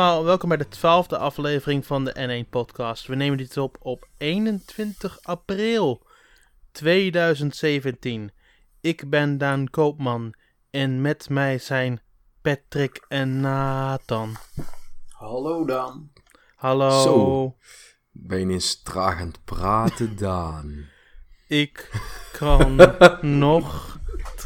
Allemaal, welkom bij de twaalfde aflevering van de N1 podcast. We nemen dit op op 21 april 2017. Ik ben Daan Koopman en met mij zijn Patrick en Nathan. Hallo Daan. Hallo. Zo. Ben je traag aan het praten, Daan? Ik kan nog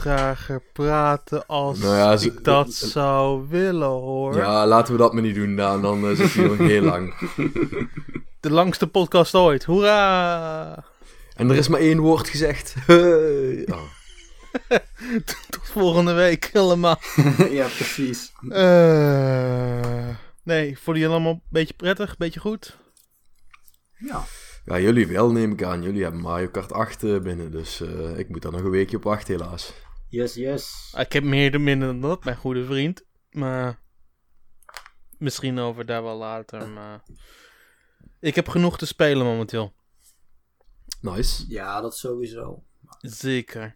trager praten als Nou ja, ze- ik dat zou willen hoor. Ja, laten we dat maar niet doen, Daan. Dan uh, zit hij nog heel lang. De langste podcast ooit. Hoera! En er is maar één woord gezegd. Hey. Oh. Tot volgende week allemaal. ja, precies. Eh, nee, voelen jullie allemaal een beetje prettig, een beetje goed? Ja. Ja, jullie wel, neem ik aan. Jullie hebben Mario Kart 8 uh, binnen, dus uh, ik moet daar nog een weekje op wachten, helaas. Yes, yes. Ik heb meer dan minder dan dat, mijn goede vriend. Maar misschien over daar wel later. Maar ik heb genoeg te spelen momenteel. Nice. Ja, dat sowieso. Zeker.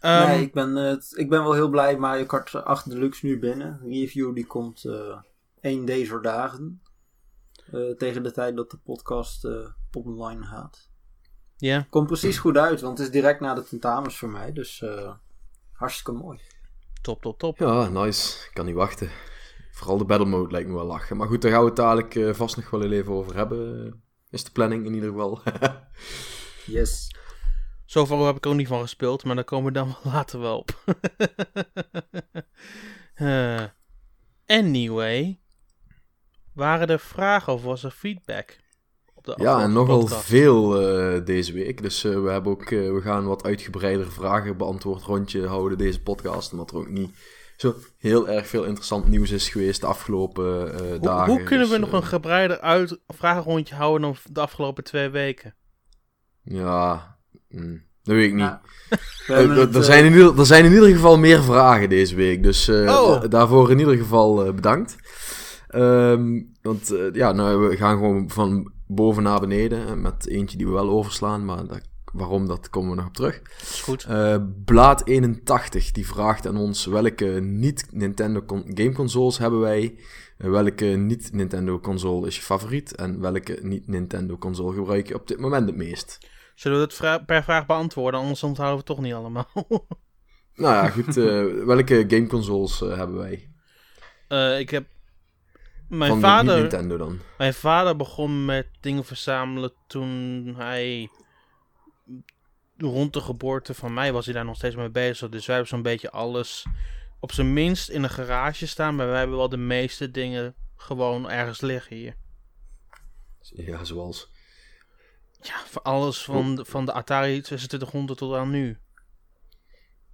Um, nee, ik ben, uh, ik ben wel heel blij. Mario Kart 8 Deluxe nu binnen. Review die komt uh, één deze dagen. Uh, tegen de tijd dat de podcast online gaat. Ja. Yeah. Komt precies goed uit, want het is direct na de tentamens voor mij. Dus hartstikke mooi. Top, top, top. Ja, nice. Ik kan niet wachten. Vooral de battle mode lijkt me wel lachen. Maar goed, daar gaan we het dadelijk uh, vast nog wel even over hebben. Is de planning in ieder geval. yes. Zover heb ik er ook niet van gespeeld, maar daar komen we dan later wel op. uh, anyway. Waren er vragen of was er feedback? Op de ja, en nogal podcast? veel uh, deze week. Dus uh, we, hebben ook, we gaan wat uitgebreidere vragen beantwoord rondje houden deze podcast. Omdat er ook niet zo heel erg veel interessant nieuws is geweest de afgelopen hoe, dagen. Hoe kunnen dus, we nog een gebreider uit vragenrondje houden dan de afgelopen twee weken? Ja, mm, dat weet ik niet. Ja. Er, zijn in ieder, er zijn in ieder geval meer vragen deze week. Dus uh, oh. daarvoor in ieder geval bedankt. Um, want ja, nou, we gaan gewoon van boven naar beneden. Met eentje die we wel overslaan. Maar dat, waarom, dat komen we nog op terug. Is goed. Uh, Blaad81 die vraagt aan ons welke niet-Nintendo gameconsoles hebben wij. Uh, welke niet-Nintendo console is je favoriet? En welke niet-Nintendo console gebruik je op dit moment het meest? Zullen we het vra per vraag beantwoorden? Anders onthouden we het toch niet allemaal. nou ja, goed. Uh, welke gameconsoles hebben wij? ik heb mijn Van vader, Nintendo dan? Mijn vader begon met dingen verzamelen toen hij rond de geboorte van mij was hij daar nog steeds mee bezig. Dus wij hebben zo'n beetje alles op zijn minst in een garage staan. Maar wij hebben wel de meeste dingen gewoon ergens liggen hier. Ja, zoals? Ja, voor alles van, de, van de Atari 2600 tot aan nu.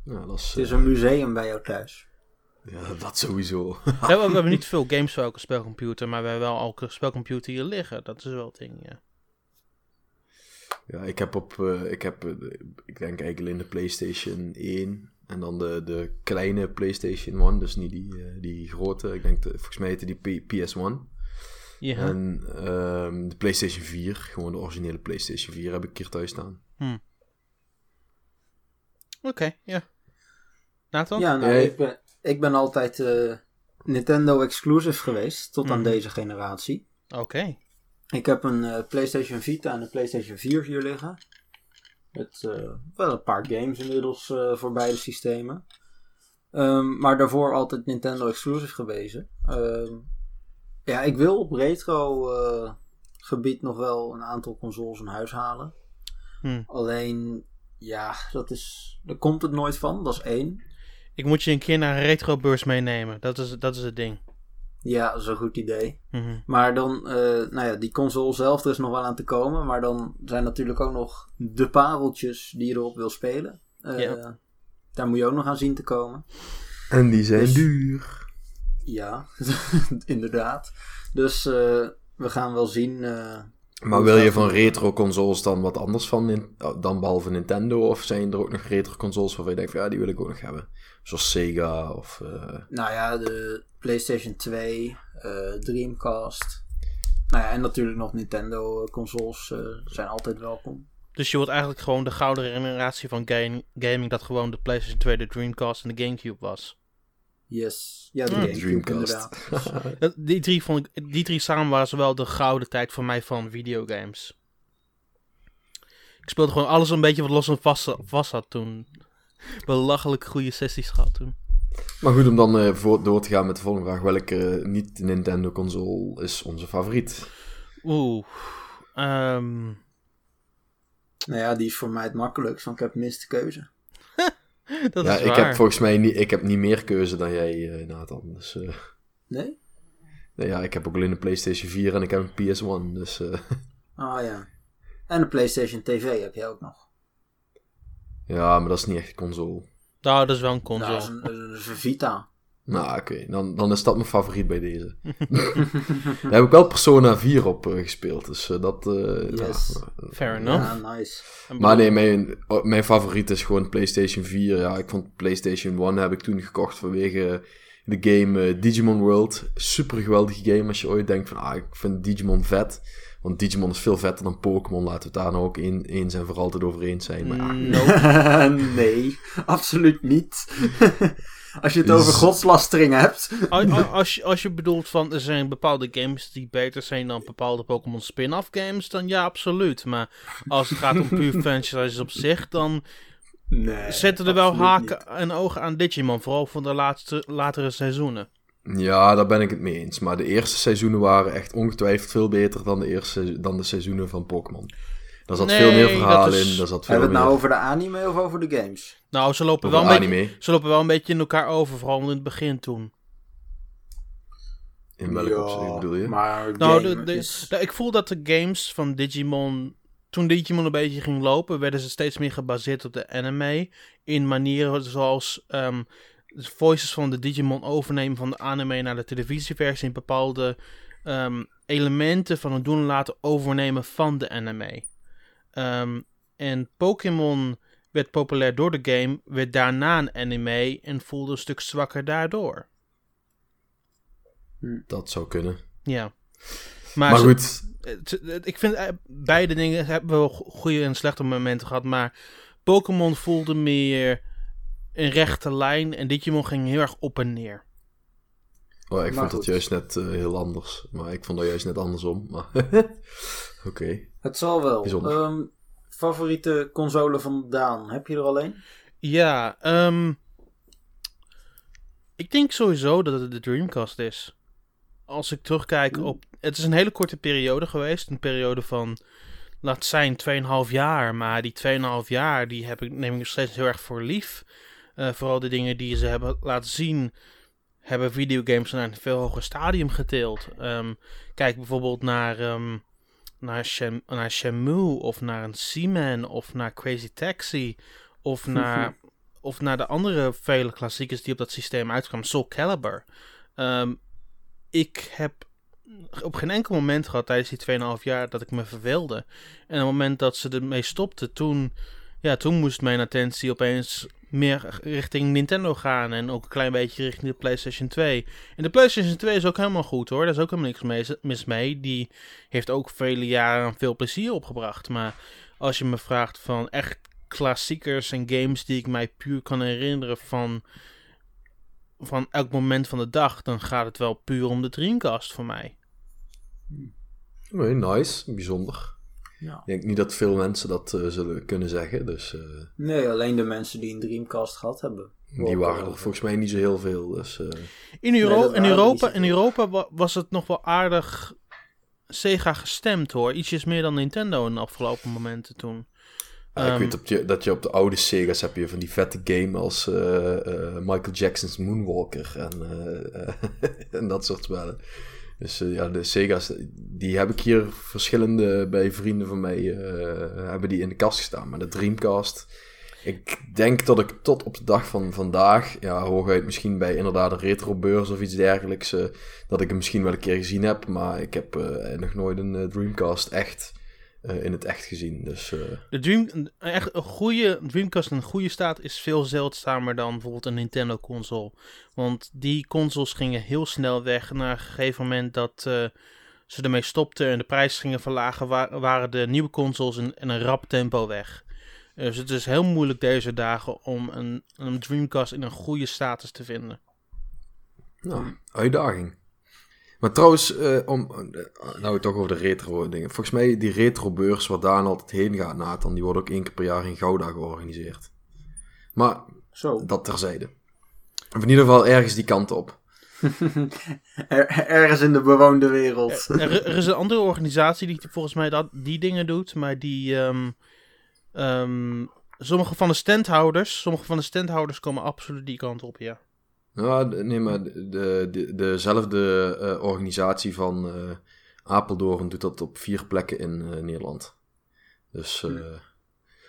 Ja, dat is, Het is een museum bij jou thuis. Ja, dat sowieso. we, hebben, we hebben niet veel games voor elke spelcomputer, maar we hebben wel elke spelcomputer hier liggen. Dat is wel het ding, ja. Ja, ik heb op, uh, ik heb, uh, ik denk eigenlijk alleen de PlayStation 1 en dan de, de kleine PlayStation 1, dus niet die, uh, die grote. Ik denk, de, volgens mij heette die P PS1. Ja. En um, de PlayStation 4, gewoon de originele PlayStation 4 heb ik hier thuis staan. Hmm. Oké, okay, ja. Nathan? Ja, nou, ik, ben, ik ben altijd Nintendo exclusive geweest, tot Mhm. aan deze generatie. Oké. Okay. Ik heb een uh, PlayStation Vita en een PlayStation 4 hier liggen. Met uh, wel een paar games inmiddels voor beide systemen. Um, maar daarvoor altijd Nintendo exclusive gewezen. Um, ja, ik wil op retro gebied nog wel een aantal consoles in huis halen. Hmm. Alleen, ja, dat is, daar komt het nooit van. Dat is één. Ik moet je een keer naar een retrobeurs meenemen. Dat is, dat is het ding. Ja, dat is een goed idee. Mm -hmm. Maar dan, uh, nou ja, die console zelf er is nog wel aan te komen. Maar dan zijn natuurlijk ook nog de pareltjes die je erop wil spelen. Uh, Ja. Daar moet je ook nog aan zien te komen. En die zijn Dus- duur. Ja, inderdaad. Dus uh, we gaan wel zien. Maar wil je van retro consoles dan wat anders van nin- dan behalve Nintendo? Of zijn er ook nog retro consoles waarvan je denkt van ja, die wil ik ook nog hebben? Zoals Sega of... eh, nou ja, de PlayStation 2, eh, Dreamcast. Nou ja, en natuurlijk nog Nintendo eh, consoles eh, zijn altijd welkom. Dus je wordt eigenlijk gewoon de gouden generatie van game, gaming dat gewoon de PlayStation 2, de Dreamcast en de Gamecube was. Yes. Ja, de Hmm. Gamecube Dreamcast. inderdaad. Dat- Die drie, vond ik, die drie samen waren wel de gouden tijd voor mij van videogames. Ik speelde gewoon alles een beetje wat los en vast, vast had toen. Belachelijk goede sessies gehad toen. Maar goed, om dan eh, voor, door te gaan met de volgende vraag. Welke eh, niet-Nintendo-console is onze favoriet? Oeh. ehm, Nou ja, die is voor mij het makkelijkst, want ik heb de minste keuze. dat ja, is ik waar. heb volgens mij niet, ik heb niet meer keuze dan jij, eh, Nathan. Dus, eh, Nee? nee, ja, ik heb ook alleen een PlayStation 4 en ik heb een PS1. Dus eh, Ah ja. En de PlayStation TV heb je ook nog. ja, maar dat is niet echt een console. Nou, dat is wel een console. Nou, dat is een, dat is een Vita. Nou, oké, dan, dan is dat mijn favoriet bij deze. Daar heb ik wel Persona 4 op eh, gespeeld, dus eh, dat... eh, Yes. ja, Fair enough. Ja, nice. Maar nee, mijn, oh, mijn favoriet is gewoon PlayStation 4. Ja, ik vond PlayStation 1 heb ik toen gekocht vanwege de game Digimon World. Super geweldige game als je ooit denkt van, ah, ik vind Digimon vet. Want Digimon is veel vetter dan Pokémon, laten we het daar nou ook een, eens en voor altijd over eens zijn. Maar ja, Nope. nee, absoluut niet. Als je het over godslastering hebt. Als, als, je, als je bedoelt van er zijn bepaalde games die beter zijn dan bepaalde Pokémon spin-off games, dan ja, absoluut. Maar als het gaat om puur franchises op zich, dan Nee, zetten er wel haken niet. en ogen aan Digimon. Vooral voor de laatste, latere seizoenen. Ja, daar ben ik het mee eens. Maar de eerste seizoenen waren echt ongetwijfeld veel beter dan de, eerste, dan de seizoenen van Pokémon. Daar zat Nee, veel meer dat verhaal is- in. Daar zat veel Hebben we het nou over de anime of over de games? Nou, ze lopen, over wel een beetje, ze lopen wel een beetje in elkaar over, vooral in het begin toen. In welk opzicht bedoel je? Maar Nou, game de, de- is- nou, ik voel dat de games van Digimon. Toen Digimon een beetje ging lopen, werden ze steeds meer gebaseerd op de anime. In manieren zoals ehm, de voices van de Digimon overnemen van de anime naar de televisieversie. En bepaalde ehm, elementen van het doen en laten overnemen van de anime. Ehm, en Pokémon werd populair door de game, werd daarna een anime en voelde een stuk zwakker daardoor. Dat zou kunnen. Ja. Maar, goed, ik vind eh, beide dingen hebben wel go- goede en slechte momenten gehad. Maar Pokémon voelde meer een rechte lijn. En Digimon ging heel erg op en neer. Oh, ik Maar vond dat juist net eh, heel anders. Maar ik vond dat juist net andersom. Maar oké. Het zal wel. Bijzonder. Ehm, favoriete console van Daan, heb je er alleen? Ja, ehm, ik denk sowieso dat het de Dreamcast is. Als ik terugkijk Oeh. op. Het is een hele korte periode geweest. Een periode van. Laat zijn 2,5 jaar. Maar die 2,5 jaar die heb ik, neem ik nog steeds heel erg voor lief. Eh, vooral de dingen die ze hebben laten zien. Hebben videogames naar een veel hoger stadium getild. Ehm, kijk bijvoorbeeld naar. ehm, naar, Shem, naar Shenmue. Of naar een Seaman. Of naar Crazy Taxi. Of naar, of naar de andere vele klassiekers die op dat systeem uitkwamen. Soul Calibur. Ehm, ik heb op geen enkel moment gehad tijdens die 2,5 jaar dat ik me verveelde. En op het moment dat ze ermee stopte, toen, ja, toen moest mijn attentie opeens meer richting Nintendo gaan. En ook een klein beetje richting de PlayStation 2. En de PlayStation 2 is ook helemaal goed hoor. Daar is ook helemaal niks mis mee. Die heeft ook vele jaren veel plezier opgebracht. Maar als je me vraagt van echt klassiekers en games die ik mij puur kan herinneren van, van elk moment van de dag, dan gaat het wel puur om de Dreamcast voor mij. Oké, nice. Bijzonder. Ja. Ik denk niet dat veel mensen dat eh, zullen kunnen zeggen. Dus eh, Nee, alleen de mensen die een Dreamcast gehad hebben. die waren er volgens mij niet zo heel veel. Dus, eh, In, Euro Europa, in. Europa wa- was het nog wel aardig Sega gestemd hoor. Ietsjes meer dan Nintendo in de afgelopen momenten toen. ja, ik Ehm, weet op je, dat je op de oude Sega's heb je van die vette game als eh, eh, Michael Jackson's Moonwalker en, eh, eh, en dat soort spellen. Dus eh, ja, de Sega's, die heb ik hier verschillende bij vrienden van mij, eh, hebben die in de kast gestaan. Maar de Dreamcast, ik denk dat ik tot op de dag van vandaag, ja, hooguit misschien bij inderdaad een retrobeurs of iets dergelijks, eh, dat ik hem misschien wel een keer gezien heb. Maar ik heb nog nooit een Dreamcast echt eh, in het echt gezien. Dus eh, De Dream, echt een goede Dreamcast in een goede staat is veel zeldzamer dan bijvoorbeeld een Nintendo console. Want die consoles gingen heel snel weg. Na een gegeven moment dat eh, ze ermee stopten en de prijs gingen verlagen, wa- waren de nieuwe consoles in, in een rap tempo weg. Dus het is heel moeilijk deze dagen om een, een Dreamcast in een goede status te vinden. Nou, uitdaging. Maar trouwens, eh, om, eh, nou toch over de retro dingen. Volgens mij die retrobeurs waar Daan altijd heen gaat, Nathan, die wordt ook één keer per jaar in Gouda georganiseerd. Maar Zo. dat terzijde. Of in ieder geval ergens die kant op. Er- ergens in de bewoonde wereld. Er, er is een andere organisatie die volgens mij dat, die dingen doet, maar die. ehm, ehm, sommige van de standhouders, sommige van de standhouders komen absoluut die kant op, ja. Nee, maar de, de, de- dezelfde eh, organisatie van eh, Apeldoorn doet dat op vier plekken in eh, Nederland. Dus, eh,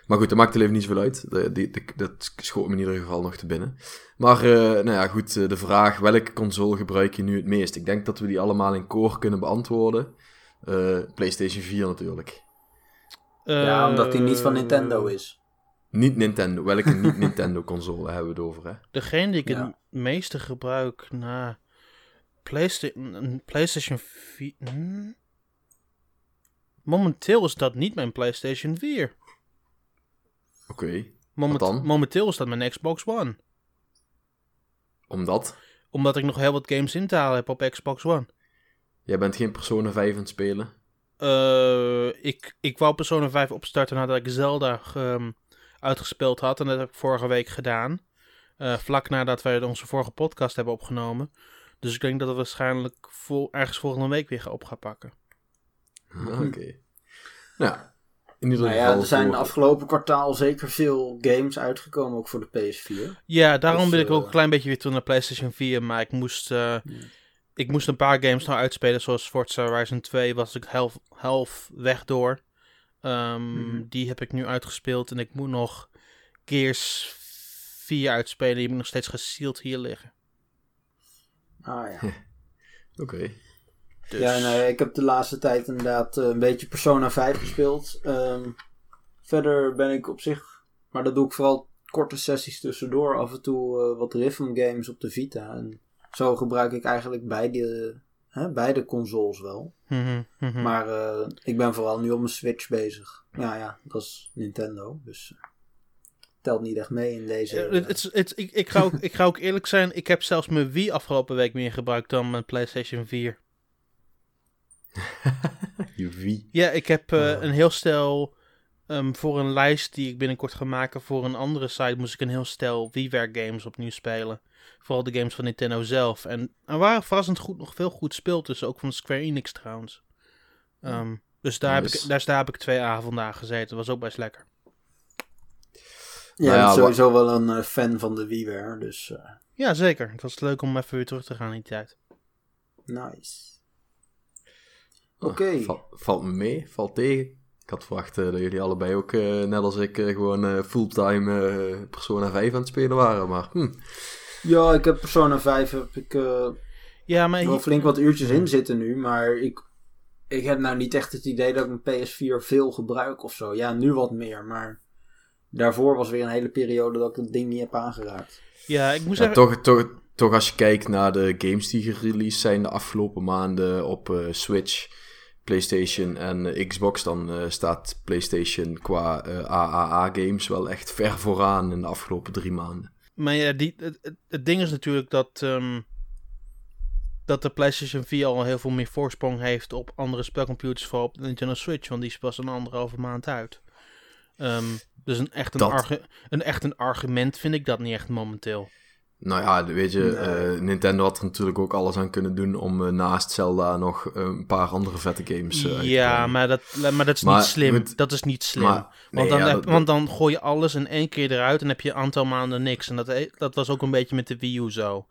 maar goed, dat maakt er even niet zoveel uit. De, die, de- dat schoot me in ieder geval nog te binnen. Maar, eh, nou ja, goed, de vraag, welke console gebruik je nu het meest? Ik denk dat we die allemaal in koor kunnen beantwoorden. Eh, PlayStation 4 natuurlijk. ja, omdat die niet van Nintendo is. Niet Nintendo. Welke niet-Nintendo console hebben we het over, hè? Degene die ik Ja. het meeste gebruik na PlayStation, PlayStation 4. hmm? Momenteel is dat niet mijn PlayStation 4. Oké. Moment, Wat dan? Momenteel is dat mijn Xbox One. Omdat Omdat ik nog heel wat games in te halen heb op Xbox One. jij bent geen Persona 5 aan het spelen. Eh, ik, ik wou Persona 5 opstarten nadat ik Zelda ehm, uitgespeeld had. En dat heb ik vorige week gedaan. Eh, vlak nadat wij onze vorige podcast hebben opgenomen. Dus ik denk dat het waarschijnlijk vol, ergens volgende week weer op gaat pakken. Ah, Oké. Nou, in ieder Nou geval... ja, er zijn voor- afgelopen kwartaal zeker veel games uitgekomen, ook voor de PS4. Ja, daarom Dus, ben ik ook eh, een klein beetje weer terug naar PlayStation 4. Maar ik moest, eh, ik moest een paar games nog uitspelen. Zoals Forza Horizon 2 was ik half, half weg door. Ehm, Mhm. Die heb ik nu uitgespeeld. En ik moet nog Gears 4 uitspelen. Die moet nog steeds gesealed hier liggen. Ah ja. Oké. Dus, Ja, nee, ik heb de laatste tijd inderdaad eh, een beetje Persona 5 gespeeld. Ehm, verder ben ik op zich, maar dat doe ik vooral korte sessies tussendoor. Af en toe eh, wat rhythm games op de Vita. En zo gebruik ik eigenlijk beide, hè, beide consoles wel. Mhm, mhm. Maar eh, ik ben vooral nu op mijn Switch bezig. Ja, ja, dat is Nintendo. Dus eh, telt niet echt mee in deze. Eh, ik, ik, ga ook, ik ga ook eerlijk zijn. Ik heb zelfs mijn Wii afgelopen week meer gebruikt dan mijn PlayStation 4. Je wie? Ja, ik heb Oh. een heel stel. ehm, voor een lijst die ik binnenkort ga maken voor een andere site, moest ik een heel stel WiiWare games opnieuw spelen. Vooral de games van Nintendo zelf. En er waren verrassend goed, nog veel goed speel tussen, ook van Square Enix trouwens. Ehm, dus daar, heb ik, daar, daar heb ik twee avonden aan gezeten. Dat was ook best lekker. Nou ja, bent sowieso wel een eh, fan van de WiiWare, dus eh, Ja, zeker. Het was leuk om even weer terug te gaan in die tijd. nice. Ah, Oké. val- valt me mee, valt tegen. Ik had verwacht eh, dat jullie allebei ook, net als ik, gewoon eh, fulltime eh, Persona 5 aan het spelen waren. Maar hm, Ja, ik heb Persona 5 heb ik eh, Ja, maar wel hier- flink wat uurtjes in zitten nu, maar ik, ik heb nou niet echt het idee dat ik mijn PS4 veel gebruik of zo. Ja, nu wat meer, maar daarvoor was weer een hele periode dat ik het ding niet heb aangeraakt. ja, ik moest ja, even... toch, toch, toch als je kijkt naar de games die gereleased zijn de afgelopen maanden op eh, Switch, PlayStation en eh, Xbox, dan eh, staat PlayStation qua eh, AAA-games wel echt ver vooraan in de afgelopen drie maanden. Maar ja, die, het, het, ding is natuurlijk dat, ehm, dat de PlayStation 4 al heel veel meer voorsprong heeft op andere spelcomputers, vooral op de Nintendo Switch, want die is pas een anderhalve maand uit. Ehm, dus een echt een, Dat. een echt een argument vind ik dat niet echt momenteel. Nou ja, weet je, Nee. eh, Nintendo had er natuurlijk ook alles aan kunnen doen om eh, naast Zelda nog eh, een paar andere vette games te ja, maar dat, maar dat is Maar niet slim. dat is niet slim. Maar, nee, want, dan ja, heb- dat- want dan gooi je alles in één keer eruit en heb je een aantal maanden niks. En dat, he- dat was ook een beetje met de Wii U zo.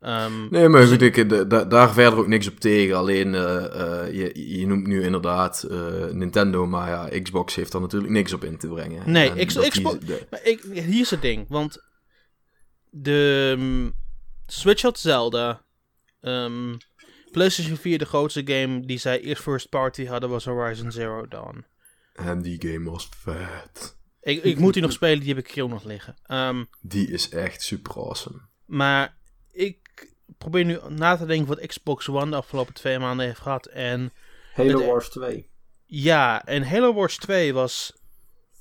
Ehm, Nee, maar goed, ik, da- daar verder ook niks op tegen. Alleen, je, je noemt nu inderdaad Nintendo, maar ja, Xbox heeft daar natuurlijk niks op in te brengen. Nee, En die- Xbox- de- Maar ik, hier is het ding, want de mm, Switch had Zelda. Ehm, PlayStation 4, de grootste game die zij eerst first party hadden, was Horizon Zero Dawn. en die game was vet. Ik, ik moet die nog spelen, die heb ik hier ook nog liggen. Ehm, Die is echt super awesome. maar ik probeer nu na te denken wat Xbox One de afgelopen twee maanden heeft gehad. En Halo Het- Wars 2. ja, en Halo Wars 2 was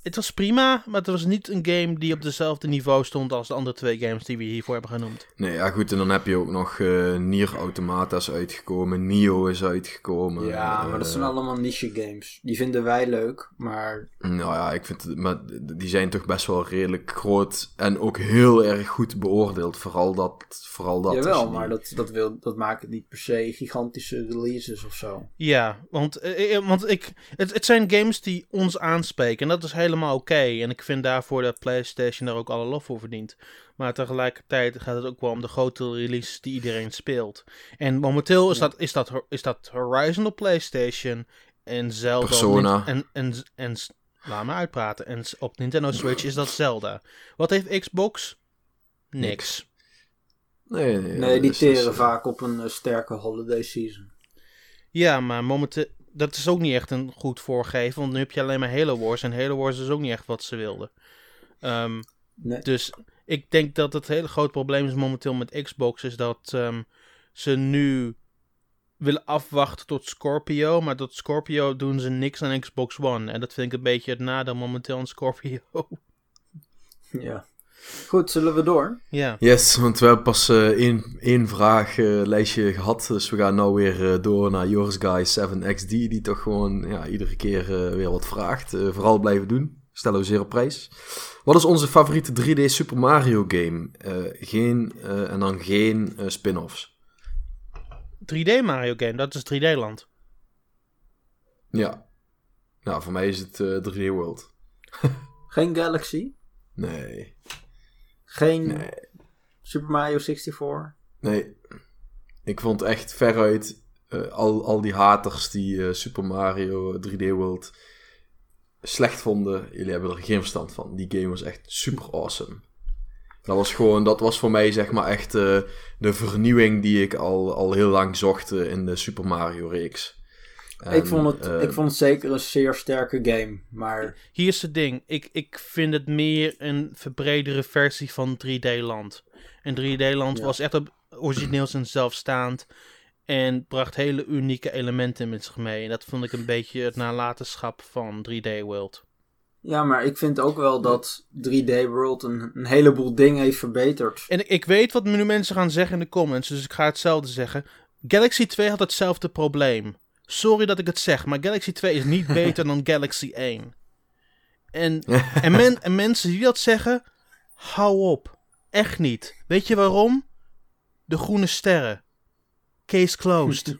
het was prima, maar het was niet een game die op dezelfde niveau stond als de andere twee games die we hiervoor hebben genoemd. Nee, ja goed, en dan heb je ook nog eh Nier Automata is uitgekomen, Nio is uitgekomen. Ja, maar dat eh, zijn allemaal niche games. Die vinden wij leuk, maar Nou ja, ik vind het, maar die zijn toch best wel redelijk groot en ook heel erg goed beoordeeld. Vooral dat, vooral dat. jawel, die- maar dat, dat, wil, dat maakt het niet per se gigantische releases of zo. Ja, want, eh, eh, want ik, het, het zijn games die ons aanspreken en dat is helemaal oké. En ik vind daarvoor dat PlayStation daar ook alle lof voor verdient. Maar tegelijkertijd gaat het ook wel om de grote releases die iedereen speelt. En momenteel is, Ja. dat, is, dat, is dat Horizon op PlayStation en Zelda op Persona. En, en, en, laat me uitpraten. En op Nintendo Switch is dat Zelda. Wat heeft Xbox? Niks. Nee, nee, Nee, die teren is- vaak op een eh, sterke holiday season. Ja, maar momenteel, dat is ook niet echt een goed voorgeven. Want nu heb je alleen maar Halo Wars. En Halo Wars is ook niet echt wat ze wilden. Ehm, Nee. dus ik denk dat het hele grote probleem is momenteel met Xbox. Is dat ehm, ze nu willen afwachten tot Scorpio. Maar tot Scorpio doen ze niks aan Xbox One. En dat vind ik een beetje het nadeel momenteel aan Scorpio. Ja. Goed, zullen we door? ja. Yes, want we hebben pas eh, één, één vraag eh, lijstje gehad. Dus we gaan nou weer eh, door naar Yours Guy 7XD. Die toch gewoon ja, iedere keer eh, weer wat vraagt. Eh, vooral blijven doen. Stellen we zeer op prijs. Wat is onze favoriete 3D Super Mario game? Eh, geen, eh, en dan geen eh, spin-offs. 3D Mario game, dat is 3D land. Ja. Nou, voor mij is het eh, 3D World. Geen Galaxy? Nee. Geen Nee. Super Mario 64? Nee. Ik vond echt veruit eh, al, al die haters die eh, Super Mario 3D World slecht vonden. Jullie hebben er geen verstand van. Die game was echt super awesome. Dat was gewoon, dat was voor mij zeg maar echt eh, de vernieuwing die ik al, al heel lang zocht in de Super Mario reeks. En, ik, vond het, eh, ik vond het zeker een zeer sterke game. Maar Hier is het ding. Ik, ik vind het meer een verbredere versie van 3D Land. En 3D Land Ja. was echt op origineels en zelfstaand. En bracht hele unieke elementen met zich mee. En dat vond ik een beetje het nalatenschap van 3D World. ja, maar ik vind ook wel dat 3D World een, een heleboel dingen heeft verbeterd. En ik, ik weet wat nu mensen gaan zeggen in de comments. Dus ik ga hetzelfde zeggen. Galaxy 2 had hetzelfde probleem. Sorry dat ik het zeg, maar Galaxy 2 is niet beter dan Galaxy 1. En, en, men, en mensen die dat zeggen, hou op. Echt niet. Weet je waarom? De groene sterren. Case closed.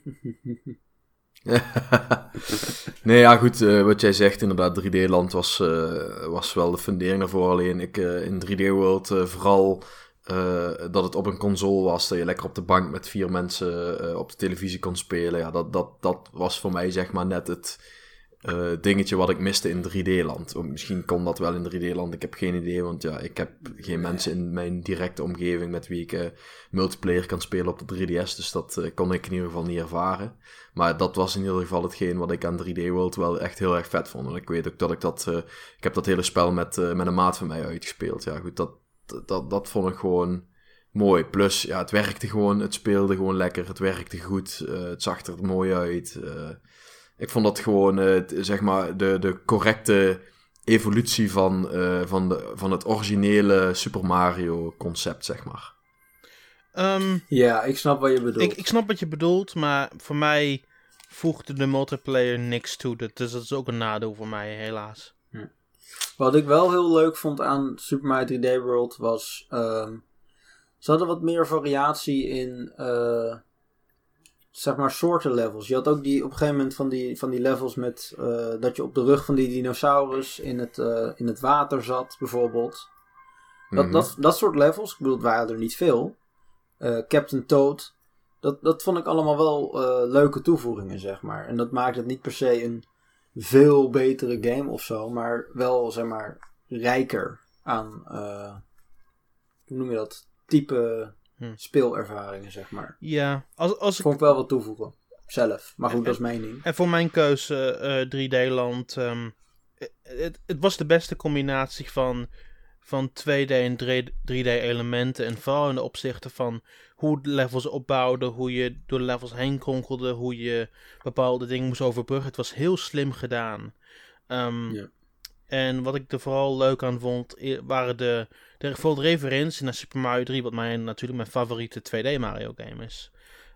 nee, ja, goed. eh, wat jij zegt, inderdaad, 3D-land was, eh, was wel de fundering daarvoor. Alleen ik eh, in 3D-world eh, vooral eh, dat het op een console was. Dat je lekker op de bank met vier mensen eh, op de televisie kon spelen. Ja, dat, dat, dat was voor mij zeg maar net het eh, dingetje wat ik miste in 3D-land. Ook Misschien kon dat wel in 3D-land, ik heb geen idee. Want ja, ik heb geen mensen in mijn directe omgeving met wie ik multiplayer kan spelen op de 3DS. Dus dat kon ik in ieder geval niet ervaren. Maar dat was in ieder geval hetgeen wat ik aan 3D World wel echt heel erg vet vond. En ik weet ook dat ik dat... ik heb dat hele spel met, met een maat van mij uitgespeeld. Ja, goed, dat, dat, dat vond ik gewoon mooi. Plus, ja, het werkte gewoon. Het speelde gewoon lekker. Het werkte goed. eh, het zag er mooi uit. eh. ik vond dat gewoon, eh, zeg maar, de, de correcte evolutie van, eh, van, de, van het originele Super Mario concept, zeg maar. Ehm, Ja, ik snap wat je bedoelt. ik, ik snap wat je bedoelt, maar voor mij voegde de multiplayer niks toe. Dat- Dus dat is ook een nadeel voor mij, helaas. Wat ik wel heel leuk vond aan Super Mario 3D World was... ehm, ze hadden wat meer variatie in... eh, zeg maar soorten levels. Je had ook die, op een gegeven moment van die, van die levels met... eh, dat je op de rug van die dinosaurus in het, eh, in het water zat, bijvoorbeeld. Dat, Mhm. dat, dat soort levels, ik bedoel, het waren er niet veel. Captain Toad. Dat, dat vond ik allemaal wel leuke toevoegingen, zeg maar. En dat maakt het niet per se een veel betere game of zo, maar wel, zeg maar, rijker aan, eh, hoe noem je dat, type Hm. speelervaringen, zeg maar. Ja, als, als ik Vond ik wel wat toevoegen, zelf. Maar goed, dat is mijn ding. En voor mijn keuze eh 3D-land. ehm, het, het was de beste combinatie van, van 2D en 3D-elementen. En vooral in de opzichten van hoe de levels opbouwden. Hoe je door de levels heen kronkelde. Hoe je bepaalde dingen moest overbruggen. Het was heel slim gedaan. Ehm, Ja. En wat ik er vooral leuk aan vond, waren de, de bijvoorbeeld referentie naar Super Mario 3, wat mijn, natuurlijk mijn favoriete 2D Mario game is.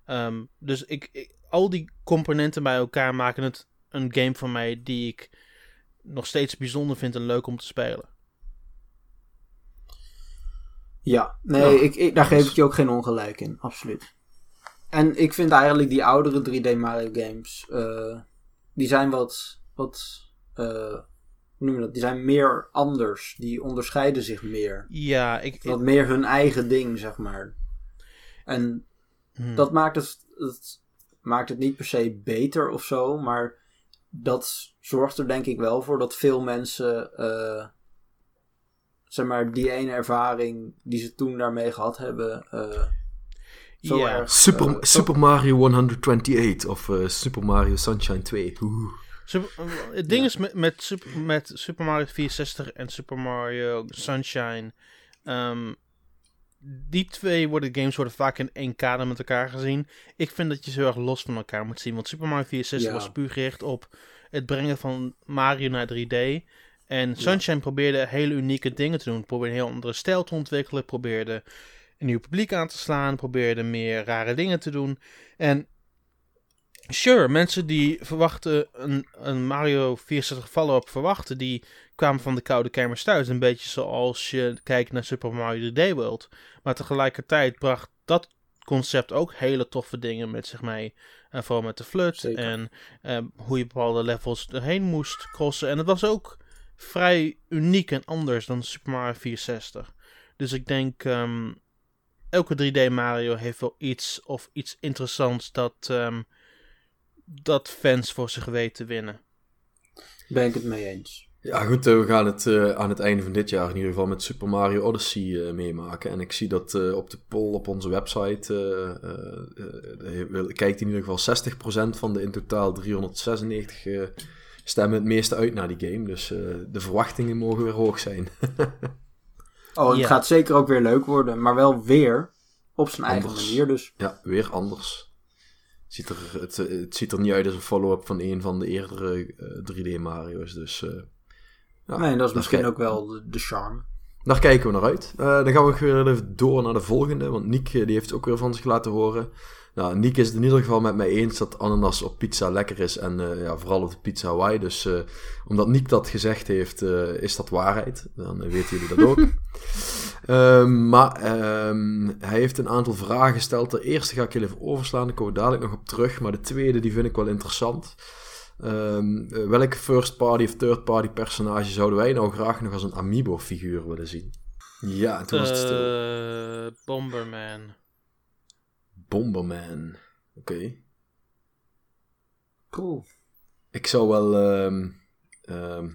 Ehm, dus ik, ik- al die componenten bij elkaar maken het een game voor mij die ik nog steeds bijzonder vind en leuk om te spelen. Ja, nee, Ja, ik, ik, daar geef ik je ook geen ongelijk in, absoluut. En ik vind eigenlijk die oudere 3D Mario games, eh, die zijn wat, wat eh, hoe noem je dat? Die zijn meer anders, die onderscheiden zich meer. Ja, ik... Wat meer hun eigen ding, zeg maar. En Hmm. dat maakt het, het maakt het niet per se beter of zo, maar dat zorgt er denk ik wel voor dat veel mensen, eh, zeg maar, die ene ervaring die ze toen daarmee gehad hebben, eh, zo Ja. erg. Super, eh, Super Mario 128 of eh, Super Mario Sunshine 2. Oeh. Super- eh, het ding Ja. is met, met, Super, met Super Mario 64 en Super Mario Sunshine. ehm, die twee worden, games worden vaak in één kader met elkaar gezien. Ik vind dat je ze heel erg los van elkaar moet zien. Want Super Mario 64 Ja. was puur gericht op het brengen van Mario naar 3D. En Sunshine probeerde hele unieke dingen te doen. Probeerde een heel andere stijl te ontwikkelen. Probeerde een nieuw publiek aan te slaan. Probeerde meer rare dingen te doen. En Sure, mensen die verwachten een, een Mario 64 follow-up verwachten, die kwamen van de koude kermis thuis. Een beetje zoals je kijkt naar Super Mario 3D World. Maar tegelijkertijd bracht dat concept ook hele toffe dingen met zich mee. En vooral met de flut Zeker. en eh, hoe je bepaalde levels erheen moest crossen. En het was ook vrij uniek en anders dan Super Mario 64. Dus ik denk, ehm, elke 3D Mario heeft wel iets of iets interessants dat... ehm, dat fans voor zich weten te winnen. Ben ik het mee eens. Ja, goed, eh, we gaan het eh, aan het einde van dit jaar in ieder geval met Super Mario Odyssey eh, meemaken. En ik zie dat eh, op de poll op onze website eh, eh, eh, kijkt in ieder geval 60% van de in totaal 396 eh, stemmen het meeste uit naar die game. Dus eh, de verwachtingen mogen weer hoog zijn. Oh, het Ja. gaat zeker ook weer leuk worden, maar wel weer op zijn eigen manier. Dus ja, weer anders. Ziet er, het, eh, het ziet er niet uit als een follow-up van een van de eerdere eh, 3D Mario's. Dus eh, ja, nee, dat is misschien ook wel de, de charme. Daar kijken we naar uit. Eh, dan gaan we weer even door naar de volgende. Want Niek eh, die heeft ook weer van zich laten horen. Nou, Niek is het in ieder geval met mij eens dat ananas op pizza lekker is. En eh, ja, vooral op de pizza Hawaii. Dus eh, omdat Niek dat gezegd heeft, eh, is dat waarheid. Dan weten jullie dat ook. Ehm, maar ehm, hij heeft een aantal vragen gesteld. De eerste ga ik heel even overslaan. Daar komen we dadelijk nog op terug. Maar de tweede die vind ik wel interessant. Ehm, eh, welke first party of third party personage zouden wij nou graag nog als een amiibo figuur willen zien? Ja, en toen was het stil. Eh, Bomberman. Bomberman. Oké. Cool. Ik zou wel ehm, ehm,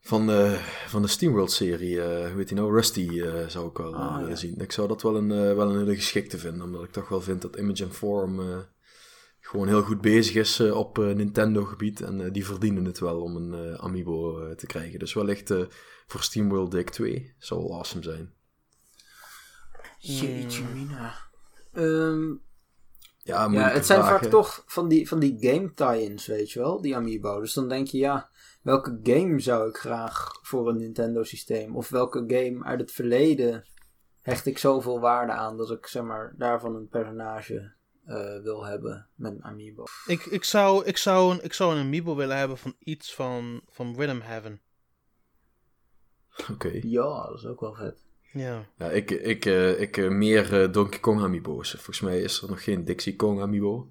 van, de, van de SteamWorld serie, eh, hoe heet die nou? Rusty eh, zou ik wel eh, Ah, ja. zien. Ik zou dat wel een, wel een hele geschikte vinden, omdat ik toch wel vind dat Image and Form gewoon heel goed bezig is op eh, Nintendo gebied. En die verdienen het wel om een amiibo te krijgen. Dus wellicht voor SteamWorld Dig 2 zou wel awesome zijn. Jeetje mina. Ehm, Ja, ja, het zijn vaak toch van die, van die game tie-ins, weet je wel, die amiibo. Dus dan denk je, ja, welke game zou ik graag voor een Nintendo systeem? Of welke game uit het verleden hecht ik zoveel waarde aan dat ik, zeg maar, daarvan een personage eh, wil hebben met een amiibo. Ik, ik, zou, ik, zou een, ik zou een amiibo willen hebben van iets van, van Rhythm Heaven. Oké. Ja, dat is ook wel vet. Ja. Ja, ik, ik, eh, ik eh, meer eh, Donkey Kong amiibo's. Volgens mij is er nog geen Dixie Kong amiibo.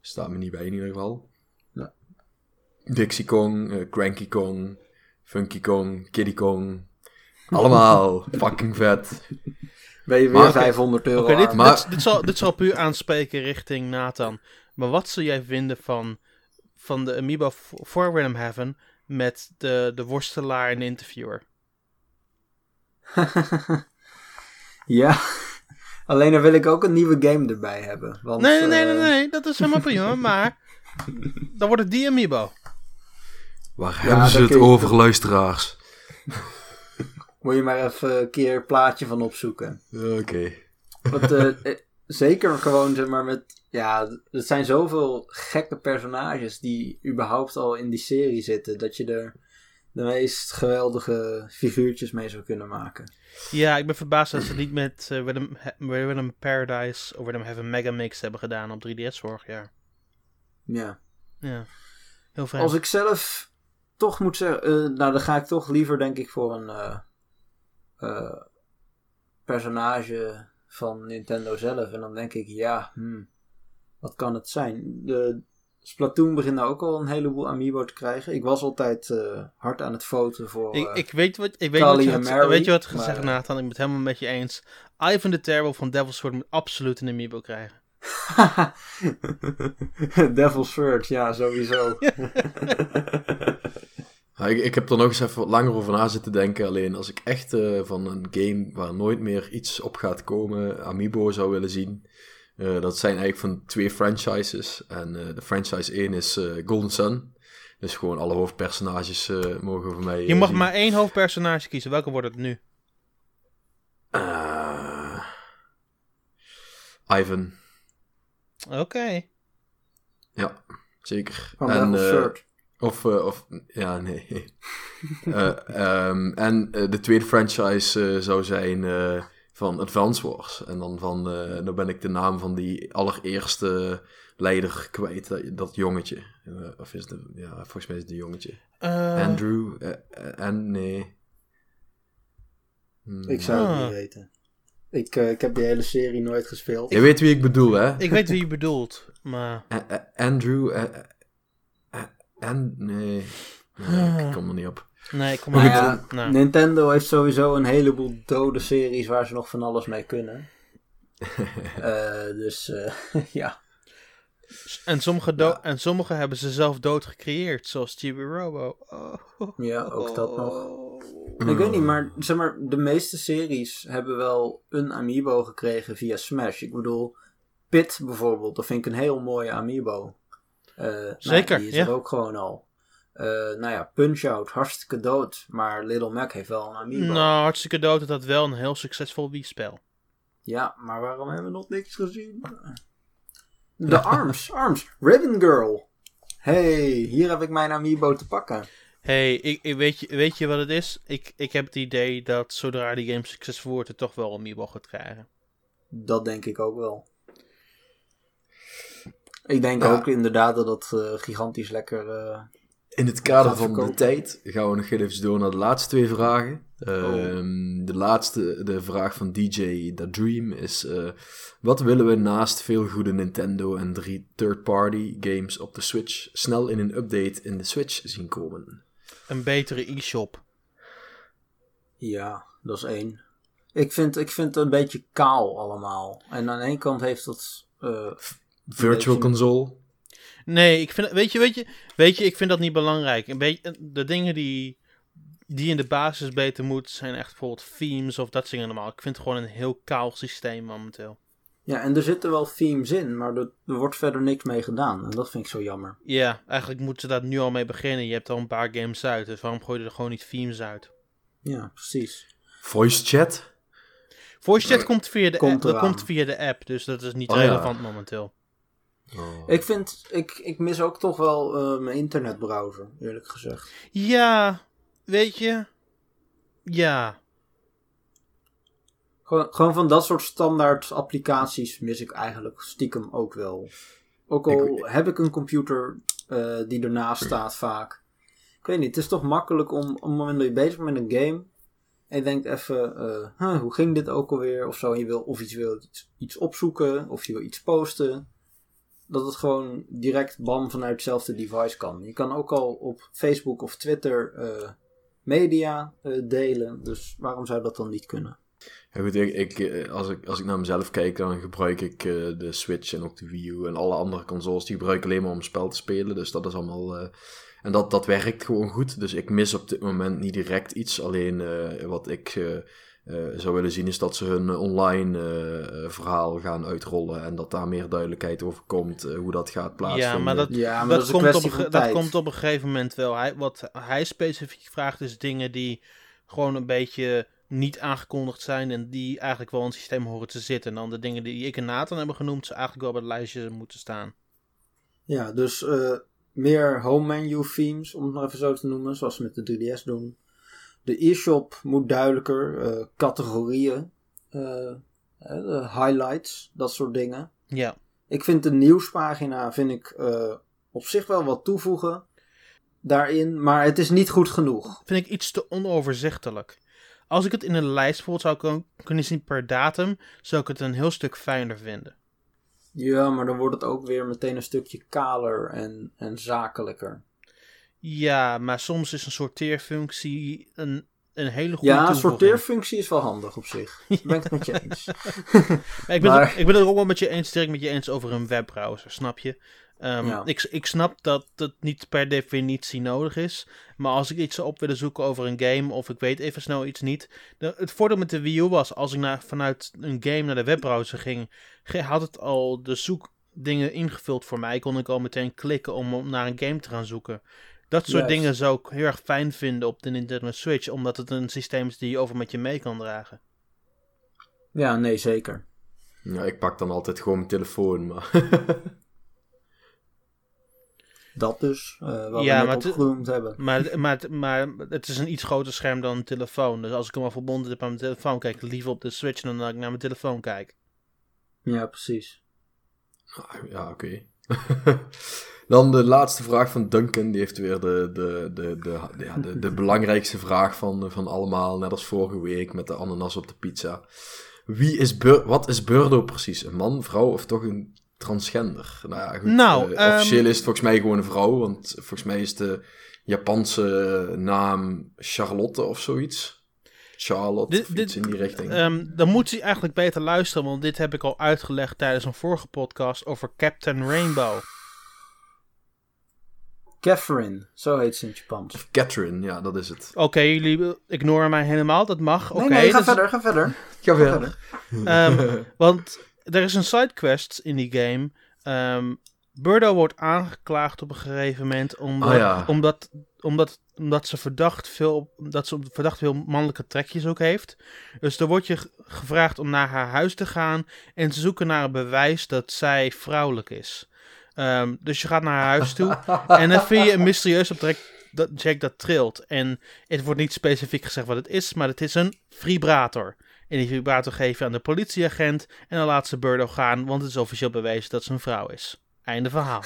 Staat me niet bij in ieder geval. Ja. Dixie Kong, Cranky Kong, Funky Kong, Kiddy Kong. Allemaal fucking vet. Ben je weer Maar oké. 500 euro dit. Maar- dit, dit, zal, dit zal puur aanspreken richting Nathan. Maar wat zou jij vinden van, van de amiibo voor Rhythm Heaven met de, de worstelaar en de interviewer? ja, alleen dan wil ik ook een nieuwe game erbij hebben. Want, Nee, nee, nee, eh, nee, nee, dat is helemaal prima, maar dan wordt het die amiibo. Waar Ja, hebben ze het kun je- over, luisteraars? Moet je maar even een keer een plaatje van opzoeken. Oké. Want, eh, eh, zeker gewoon, zeg maar, met... Ja, er zijn zoveel gekke personages die überhaupt al in die serie zitten. Dat je er de meest geweldige figuurtjes mee zou kunnen maken. Ja, ik ben verbaasd dat ze niet met uh, Rhythm, Rhythm Paradise of Rhythm Heaven Mega Mix hebben gedaan op 3DS vorig jaar. Ja. Ja, heel fijn. Als ik zelf toch moet zeggen, uh, nou dan ga ik toch liever denk ik voor een uh, personage van Nintendo zelf. En dan denk ik, ja, hmm, wat kan het zijn? De Splatoon begint nou ook al een heleboel amiibo te krijgen. Ik was altijd uh, hard aan het foten voor. ik, ik weet wat, ik weet wat je had, weet je wat gezegd, maar, Nathan? Ik ben het helemaal met je eens. Ivan the Terrible van Devil's Sword moet absoluut een amiibo krijgen. Devil's Sword, ja, sowieso. Ja, ik, ik heb er nog eens even wat langer over na zitten denken. Alleen als ik echt uh, van een game waar nooit meer iets op gaat komen, Amiibo zou willen zien. Uh, dat zijn eigenlijk van twee franchises. En uh, de franchise 1 is Golden Sun. Dus gewoon alle hoofdpersonages mogen voor mij. Je mag zien. maar één hoofdpersonage kiezen. Welke wordt het nu? Ivan. Oké. Okay. Ja, zeker. Van en, Shirt. Of, uh, of ja, nee. uh, um, en uh, de tweede franchise zou zijn van Advance Wars. En dan van, nou ben ik de naam van die allereerste leider kwijt, dat, dat jongetje. of is het, ja, volgens mij is het de jongetje. Andrew, en nee. Hmm. Ik zou het niet weten. Ik, ik heb die hele serie nooit gespeeld. Je weet wie ik bedoel, hè? Ik weet wie je bedoelt, maar... Andrew... En nee, nee ik kom er niet op. Nee, ik kom niet ja. Nou. Nintendo heeft sowieso een heleboel dode series waar ze nog van alles mee kunnen. uh, dus uh, ja. En sommige, ja. en sommige hebben ze zelf dood gecreëerd, zoals Chibi Robo. Oh. Ja, ook dat nog. Mm. Ik weet niet, maar zeg maar, de meeste series hebben wel een amiibo gekregen via Smash. Ik bedoel, Pit bijvoorbeeld, dat vind ik een heel mooie amiibo. Uh, Zeker, nou, die is ja. er ook gewoon al. Uh, nou ja, Punch-Out, hartstikke dood. Maar Little Mac heeft wel een amiibo. Nou, hartstikke dood is dat wel een heel succesvol Wii-spel. Ja, maar waarom hebben we nog niks gezien? De Arms, Arms, Ribbon Girl. hey, hier heb ik mijn amiibo te pakken. hey, ik, ik, weet, je, weet je wat het is? Ik, ik heb het idee dat zodra die game succesvol wordt, het toch wel een amiibo gaat krijgen. Dat denk ik ook wel. Ik denk ja. ook inderdaad dat dat uh, gigantisch lekker. Uh, in het kader van de tijd gaan we nog even door naar de laatste twee vragen. Oh. Uh, de laatste, de vraag van DJ The Dream is: uh, Wat willen we naast veel goede Nintendo en drie third-party games op de Switch snel in een update in de Switch zien komen? Een betere e-shop. Ja, dat is één. Ik vind, ik vind het een beetje kaal allemaal. En aan de ene kant heeft dat. Uh, Virtual console? Nee, ik vind, weet je, weet je, weet je, ik vind dat niet belangrijk. Een beetje, de dingen die, die in de basis beter moeten zijn echt bijvoorbeeld themes of dat dingen normaal. Ik vind het gewoon een heel kaal systeem momenteel. Ja, en er zitten wel themes in, maar er, er wordt verder niks mee gedaan. En dat vind ik zo jammer. Ja, eigenlijk moeten ze daar nu al mee beginnen. Je hebt al een paar games uit, dus waarom gooi je er gewoon niet themes uit? Ja, precies. Voice chat? Voice chat komt via de, komt app, dat komt via de app, dus dat is niet oh, relevant ja. momenteel. Oh. Ik vind, ik, ik mis ook toch wel uh, mijn internetbrowser, eerlijk gezegd. Ja, weet je. Ja. Gewoon, gewoon van dat soort standaard applicaties mis ik eigenlijk stiekem ook wel. Ook al ik, heb ik een computer uh, die ernaast staat vaak. Ik weet niet, het is toch makkelijk om, om op het moment dat je bezig bent met een game. En je denkt even, uh, huh, hoe ging dit ook alweer? Of zo. Je wil of iets, wil iets, iets opzoeken, of je wil iets posten dat het gewoon direct bam vanuit hetzelfde device kan. Je kan ook al op Facebook of Twitter uh, media uh, delen. Dus waarom zou dat dan niet kunnen? Ja, goed, ik, ik, als, ik, als ik naar mezelf kijk, dan gebruik ik de Switch en ook de Wii U en alle andere consoles. Die gebruik ik alleen maar om spel te spelen. Dus dat is allemaal. en dat, dat werkt gewoon goed. Dus ik mis op dit moment niet direct iets. Alleen wat ik zou willen zien is dat ze hun online uh, verhaal gaan uitrollen en dat daar meer duidelijkheid over komt uh, hoe dat gaat plaatsvinden. Ja, maar dat, ja, maar dat, dat, komt, op, dat komt op een gegeven moment wel. Hij, wat hij specifiek vraagt is dingen die gewoon een beetje niet aangekondigd zijn en die eigenlijk wel in het systeem horen te zitten. En dan de dingen die ik en Nathan hebben genoemd, ze eigenlijk wel op het lijstje moeten staan. Ja, dus uh, meer home menu themes, om het maar even zo te noemen, zoals we met de 3DS doen. De e-shop moet duidelijker, uh, categorieën, uh, highlights, dat soort dingen. Ja. Ik vind de nieuwspagina vind ik, op zich wel wat toevoegen daarin, maar het is niet goed genoeg. Vind ik iets te onoverzichtelijk. Als ik het in een lijst bijvoorbeeld zou kunnen zien per datum, zou ik het een heel stuk fijner vinden. Ja, maar dan wordt het ook weer meteen een stukje kaler en, en zakelijker. Ja, maar soms is een sorteerfunctie een, een hele goede Ja, een sorteerfunctie is wel handig op zich. Daar ben ik het met je eens. ik, ben maar... het, ik ben het ook wel met je eens, sterk met je eens over een webbrowser, snap je? Um, ik, ik snap dat het niet per definitie nodig is. Maar als ik iets op willen zoeken over een game of ik weet even snel iets niet. De, het voordeel met de Wii U was, als ik naar, vanuit een game naar de webbrowser ging, had het al de zoekdingen ingevuld voor mij. Kon ik al meteen klikken om naar een game te gaan zoeken. Dat soort dingen zou ik heel erg fijn vinden op de Nintendo Switch, omdat het een systeem is die je over met je mee kan dragen. Ja, nee, zeker. Ja, ik pak dan altijd gewoon mijn telefoon, maar... Dat dus, uh, wat ja, we net opgenoemd hebben. Maar, maar, maar het is een iets groter scherm dan een telefoon. Dus als ik hem al verbonden heb aan mijn telefoon, kijk ik liever op de Switch dan dat ik naar mijn telefoon kijk. Ja, precies. Ja, oké. dan de laatste vraag van Duncan. Die heeft weer de, de, de, de, ja, de, de belangrijkste vraag van, van allemaal. Net als vorige week met de ananas op de pizza. Wie is wat is Burdo precies? Een man, vrouw of toch een transgender. Nou ja, goed. Nou, uh, officieel um... is het volgens mij gewoon een vrouw, want volgens mij is de Japanse naam Charlotte of zoiets. Charlotte, dit, iets in die richting. Um, dan moet hij eigenlijk beter luisteren, want dit heb ik al uitgelegd tijdens een vorige podcast over Captain Rainbow. Catherine, zo heet ze in Japans. Of Catherine, ja, dat is het. Oké, okay, jullie ignoren mij helemaal, dat mag. Oké, okay, nee, ga dus... verder, ga verder. Ga, verder. Um, want er is een sidequest in die game. Um, Burdo wordt aangeklaagd op een gegeven moment omdat, oh omdat, omdat, omdat ze verdacht veel, dat ze verdacht veel mannelijke trekjes ook heeft. Dus dan wordt je gevraagd om naar haar huis te gaan en te zoeken naar een bewijs dat zij vrouwelijk is. Um, dus je gaat naar haar huis toe en dan vind je een mysterieus object dat, Jack dat trilt. En het wordt niet specifiek gezegd wat het is, maar het is een vibrator. En die vibrator geven aan de politieagent. En dan laat ze Burdo gaan, want het is officieel bewezen dat ze een vrouw is. Einde verhaal.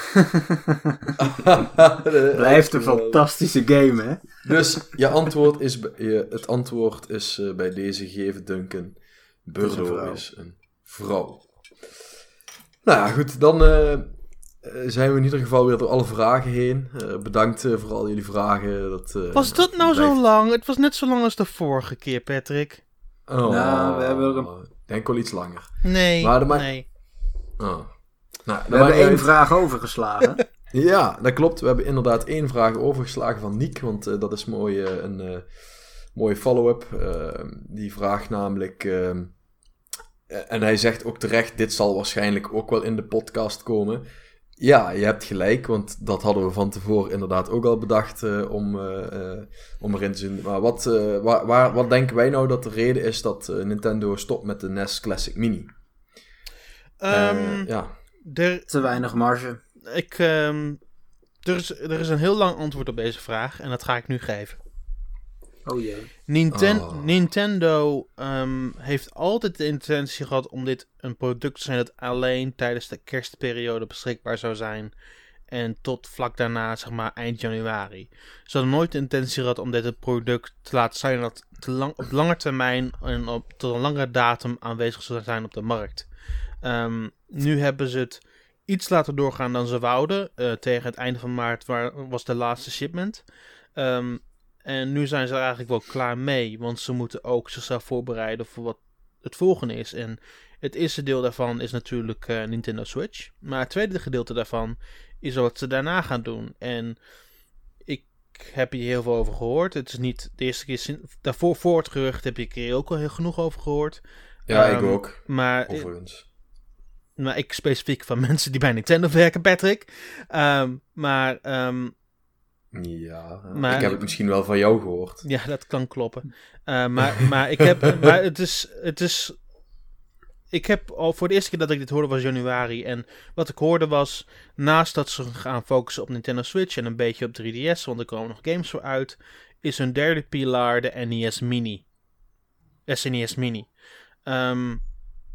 Blijft een fantastische game, hè? Dus je antwoord is, je, het antwoord is uh, bij deze gegeven, Duncan. Burdo is een vrouw. Nou ja, goed, dan uh, zijn we in ieder geval weer door alle vragen heen. Uh, bedankt voor al jullie vragen. Dat, was dat nou zo lang? Het was net zo lang als de vorige keer, Patrick. Oh, nou, we hebben denk wel iets langer. Nee, maar, maar... nee. Oh. Nou, we hebben één vraag overgeslagen. ja, dat klopt. We hebben inderdaad één vraag overgeslagen van Niek, want uh, dat is mooi, uh, een uh, mooie follow-up. die vraagt namelijk, ehm, en hij zegt ook terecht, dit zal waarschijnlijk ook wel in de podcast komen. Ja, je hebt gelijk, want dat hadden we van tevoren inderdaad ook al bedacht uh, om, uh, om erin te zien. Maar wat, waar, waar, wat denken wij nou dat de reden is dat Nintendo stopt met de NES Classic Mini? Um, ja. Er, Te weinig marge. Ik, um, er, is, er is een heel lang antwoord op deze vraag en dat ga ik nu geven. Oh jee. Ninten oh. Nintendo um, heeft altijd de intentie gehad om dit een product te zijn dat alleen tijdens de kerstperiode beschikbaar zou zijn. En tot vlak daarna, zeg maar eind januari. Ze hadden nooit de intentie gehad om dit een product te laten zijn dat te lang, op lange termijn en op tot een langere datum aanwezig zou zijn op de markt. Um, nu hebben ze het iets laten doorgaan dan ze wouden. Uh, tegen het einde van maart waar, was de laatste shipment. Um, en nu zijn ze er eigenlijk wel klaar mee, want ze moeten ook zichzelf voorbereiden voor wat het volgende is. En het eerste deel daarvan is natuurlijk uh, Nintendo Switch. Maar het tweede gedeelte daarvan is wat ze daarna gaan doen. En ik heb hier heel veel over gehoord. Het is niet de eerste keer daarvoor voor het gerucht heb ik hier ook al heel genoeg over gehoord. Ja, ik ehm, ook. Maar, overigens. Maar ik specifiek van mensen die bij Nintendo werken, Patrick. Um, maar um, Ja, Maar- ik heb het misschien wel van jou gehoord. Ja, dat kan kloppen. Eh, maar, maar ik heb. Maar het is. Het is. Ik heb al voor de eerste keer dat ik dit hoorde was januari. En wat ik hoorde was. Naast dat ze gaan focussen op Nintendo Switch en een beetje op 3DS. Want er komen nog games voor uit. Is hun derde pilaar de NES Mini. SNES Mini. Ehm,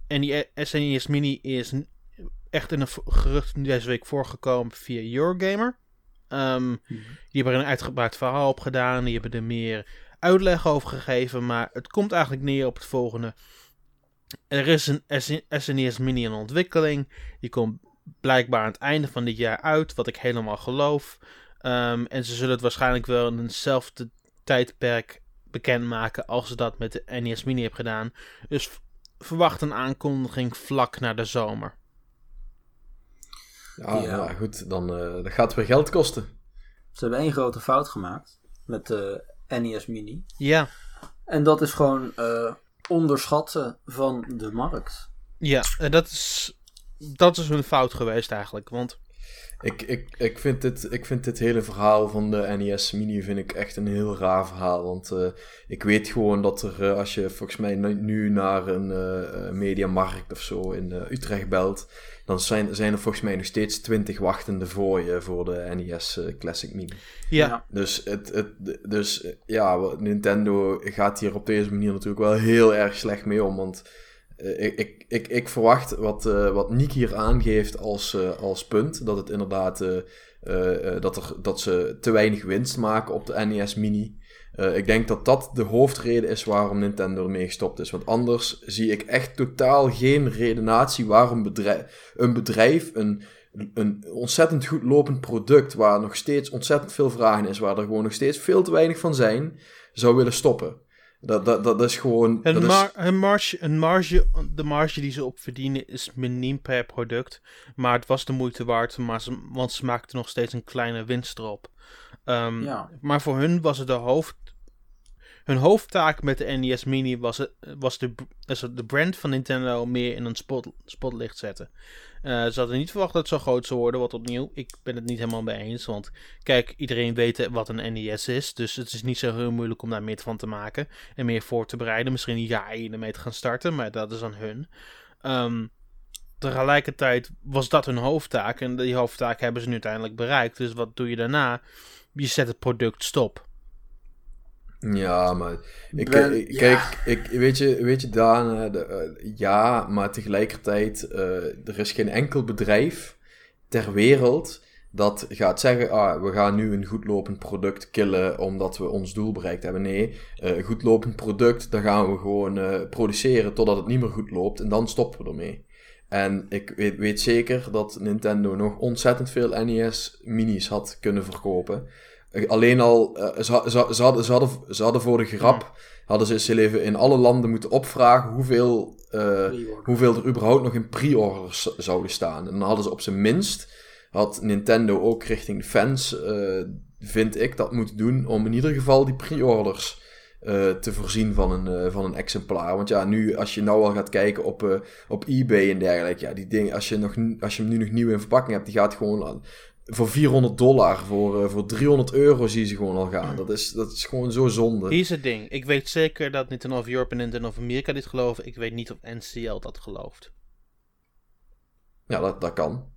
en die SNES Mini is echt in een gerucht deze week voorgekomen via Eurogamer. Ehm, die hebben er een uitgebreid verhaal op gedaan. Die hebben er meer uitleg over gegeven. Maar het komt eigenlijk neer op het volgende. Er is een SNES Mini in ontwikkeling. Die komt blijkbaar aan het einde van dit jaar uit. Wat ik helemaal geloof. Ehm, en ze zullen het waarschijnlijk wel in hetzelfde tijdperk bekendmaken. Als ze dat met de NES Mini hebben gedaan. Dus verwacht een aankondiging vlak na de zomer. Ja, Ja. nou goed, dan eh, dat gaat weer geld kosten. Ze hebben één grote fout gemaakt met de NES Mini. Ja, En dat is gewoon eh, onderschatten van de markt. ja en dat is, dat is hun fout geweest eigenlijk. Want Ik, ik, ik, vind dit, ik vind dit hele verhaal van de NES Mini vind ik echt een heel raar verhaal. Want eh, ik weet gewoon dat er, eh, als je volgens mij nu- naar een eh, eh, mediamarkt of zo in eh, Utrecht belt, dan zijn, zijn er volgens mij nog steeds 20 wachtende voor je voor de NES eh, Classic Mini. ja, Dus, het, het, dus ja, Nintendo gaat hier op deze manier natuurlijk wel heel erg slecht mee om. Want eh, ik, ik, ik, ik verwacht wat, eh, wat Nick hier aangeeft als, als punt. Dat het inderdaad eh, eh, eh, dat, er, dat ze te weinig winst maken op de NES Mini. Eh, ik denk dat dat de hoofdreden is waarom Nintendo ermee gestopt is. Want anders zie ik echt totaal geen redenatie waarom bedrijf, een bedrijf een, een ontzettend goed lopend product, waar nog steeds ontzettend veel vragen is, waar er gewoon nog steeds veel te weinig van zijn, zou willen stoppen. Dat, dat, dat is gewoon. hun, dat is- mar- hun marge, hun marge, de marge die ze op verdienen is miniem per product. Maar het was de moeite waard, maar ze, want ze maakten nog steeds een kleine winst erop. Ehm, Ja. Maar voor hun was het de hoofd. Hun hoofdtaak met de NES Mini was, het, was de, de brand van Nintendo meer in een spot, spotlicht zetten. Eh, ze hadden niet verwacht dat het zo groot zou worden, wat opnieuw, ik ben het niet helemaal mee eens. Want kijk, iedereen weet wat een NES is, dus het is niet zo heel moeilijk om daar meer van te maken en meer voor te bereiden. Misschien een jaar ermee te gaan starten, maar dat is aan hun. Ehm, tegelijkertijd was dat hun hoofdtaak en die hoofdtaak hebben ze nu uiteindelijk bereikt. Dus wat doe je daarna? Je zet het product stop. Ja, maar ik, Ben- ik- ja. kijk, ik, weet, je, weet je, Daan, eh, de, eh, ja, maar tegelijkertijd, eh, er is geen enkel bedrijf ter wereld dat gaat zeggen, ah, we gaan nu een goedlopend product killen omdat we ons doel bereikt hebben. Nee, eh, een goedlopend product, dan gaan we gewoon eh, produceren totdat het niet meer goed loopt en dan stoppen we ermee. En ik weet, weet zeker dat Nintendo nog ontzettend veel NES minis had kunnen verkopen. Eh, Alleen al, eh, ze, ze, ze, hadden, ze, hadden, ze hadden voor de grap, hadden ze eens even in alle landen moeten opvragen hoeveel, eh, hoeveel er überhaupt nog in pre-orders zouden staan. En dan hadden ze op zijn minst, had Nintendo ook richting de fans, vind ik, dat moeten doen om in ieder geval die pre-orders eh, te voorzien van een, eh, van een exemplaar. Want ja, nu, als je nou al gaat kijken op, eh, op eBay en dergelijke, ja, die dingen, als je, nog, als je hem nu nog nieuw in verpakking hebt, die gaat gewoon voor 400 dollar, voor, voor 300 euro zie je ze gewoon al gaan. Dat is, dat is gewoon zo zonde. Hier is het ding. Ik weet zeker dat Nintendo of Europe en Nintendo of Amerika dit geloven. Ik weet niet of NCL dat gelooft. Ja, dat, dat kan.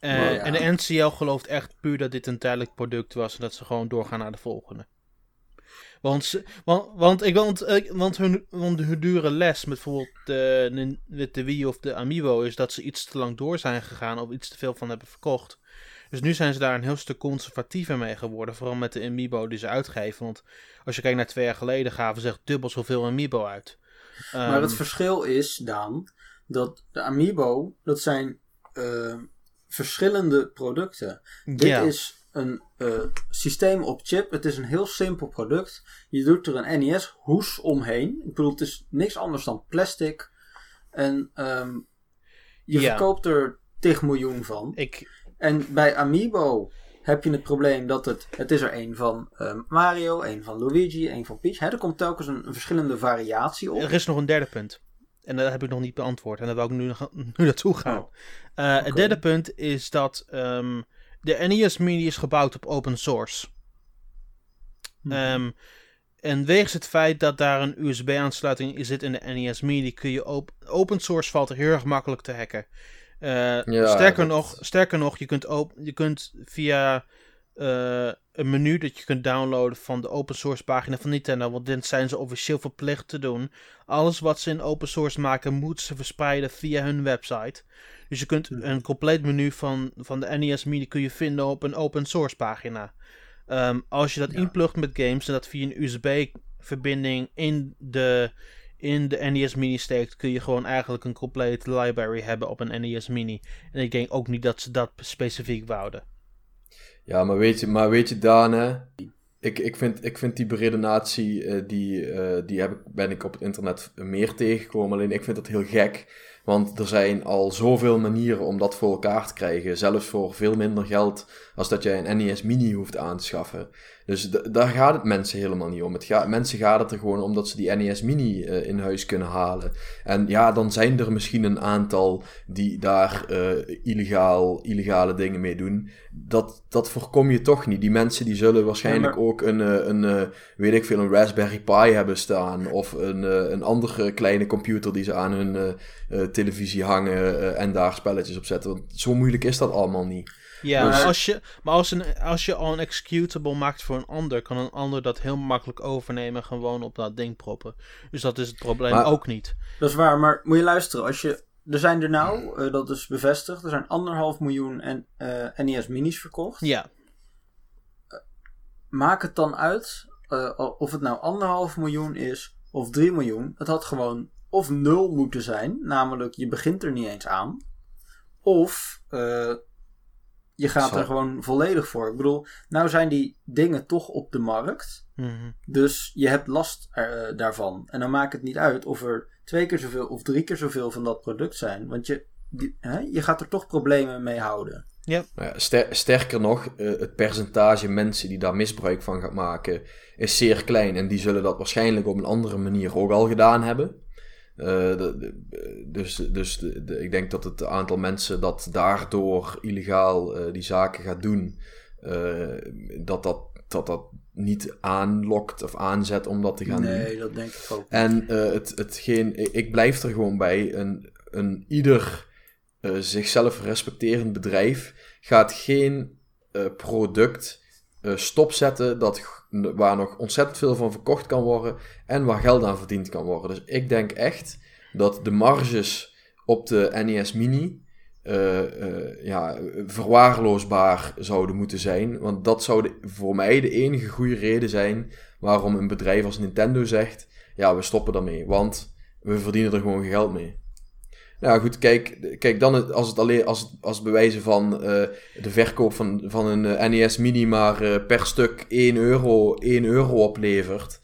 Ja. En de NCL gelooft echt puur dat dit een tijdelijk product was en dat ze gewoon doorgaan naar de volgende. Want, want, want, ik, want, eh, want, hun, want hun dure les met bijvoorbeeld de, nin- met de Wii of de Amiibo is dat ze iets te lang door zijn gegaan of iets te veel van hebben verkocht. Dus nu zijn ze daar een heel stuk conservatiever mee geworden, vooral met de Amiibo die ze uitgeven. Want als je kijkt naar twee jaar geleden gaven ze echt dubbel zoveel Amiibo uit. Maar Ehm, het verschil is, Daan, dat de Amiibo, dat zijn eh, verschillende producten. Dit is een eh, systeem op chip. Het is een heel simpel product. Je doet er een NES-hoes omheen. Ik bedoel, het is niks anders dan plastic. En ehm, je Ja. verkoopt er tig miljoen van. Ik, En bij Amiibo heb je het probleem dat het... Het is er een van ehm, Mario, een van Luigi, een van Peach. Hè, er komt telkens een, een verschillende variatie op. Er is nog een derde punt. En dat heb ik nog niet beantwoord. En daar wil ik nu, nu naartoe gaan. Oh. Eh. Het derde punt is dat ehm, de NES Mini is gebouwd op open source. Mhm. Ehm, en wegens het feit dat daar een USB-aansluiting zit in de NES Mini, kun je op, open source valt er heel erg makkelijk te hacken. Eh, sterker, dat- nog, sterker nog, je kunt, op, je kunt via eh, een menu dat je kunt downloaden van de open source pagina van Nintendo, want dit zijn ze officieel verplicht te doen. Alles wat ze in open source maken, moeten ze verspreiden via hun website. Dus je kunt Mhm. een compleet menu van, van de NES Mini kun je vinden op een open source pagina. Ehm, als je dat Ja. inplugt met games en dat via een USB-verbinding in de, in de NES Mini steekt, kun je gewoon eigenlijk een complete library hebben op een NES Mini. En ik denk ook niet dat ze dat specifiek wouden. Ja, maar weet je, maar weet je Daan, hè? Ik, ik, vind, ik vind die beredenatie, eh, die, eh, die heb ik, ben ik op het internet meer tegengekomen. Alleen ik vind dat heel gek. Want er zijn al zoveel manieren om dat voor elkaar te krijgen. Zelfs voor veel minder geld als dat jij een NES Mini hoeft aan te schaffen. Dus daar gaat het mensen helemaal niet om. Het gaat, mensen gaat het er gewoon om dat ze die NES Mini eh, in huis kunnen halen. En ja, dan zijn er misschien een aantal die daar eh, illegaal, illegale dingen mee doen. Dat, dat voorkom je toch niet. Die mensen die zullen waarschijnlijk Ja, maar- ook een, eh, een weet ik veel, een Raspberry Pi hebben staan. Of een, een andere kleine computer die ze aan hun televisie hangen en daar spelletjes op zetten. Want zo moeilijk is dat allemaal niet. Ja, Dus- maar, als je, maar als, een, als je al een executable maakt voor een ander, kan een ander dat heel makkelijk overnemen en gewoon op dat ding proppen. Dus dat is het probleem Maar- ook niet. Dat is waar, maar moet je luisteren. Als je, er zijn er nou, eh, dat is bevestigd, er zijn anderhalf miljoen en, eh, NES Minis verkocht. Ja, Maak het dan uit eh, of het nou anderhalf miljoen is of 3 miljoen. Het had gewoon of nul moeten zijn, namelijk je begint er niet eens aan. Of eh, je gaat er gewoon volledig voor. Ik bedoel, nou zijn die dingen toch op de markt. mhm. Dus je hebt last eh, daarvan. En dan maakt het niet uit of er twee keer zoveel of drie keer zoveel van dat product zijn. Want je, die- hè, je gaat er toch problemen mee houden. Nou ja, ster- sterker nog, eh, het percentage mensen die daar misbruik van gaat maken is zeer klein. En die zullen dat waarschijnlijk op een andere manier ook al gedaan hebben. Eh, de- dus dus de, de- ik denk dat het aantal mensen dat daardoor illegaal eh, die zaken gaat doen, eh, dat, dat, dat dat niet aanlokt of aanzet om dat te gaan doen. nee, dat denk ik ook. En het, hetgeen, ik ik blijf er gewoon bij. Een, een ieder zichzelf respecterend bedrijf gaat geen product stopzetten dat, waar nog ontzettend veel van verkocht kan worden en waar geld aan verdiend kan worden. Dus ik denk echt dat de marges op de NES Mini eh, eh, ja, verwaarloosbaar zouden moeten zijn. Want dat zou voor mij de enige goede reden zijn waarom een bedrijf als Nintendo zegt: ja, we stoppen daarmee, want we verdienen er gewoon geld mee. Nou goed, kijk, kijk dan als het alleen als, als bewijzen van eh, de verkoop van, van een eh, NES Mini maar eh, per stuk 1 euro, 1 euro oplevert.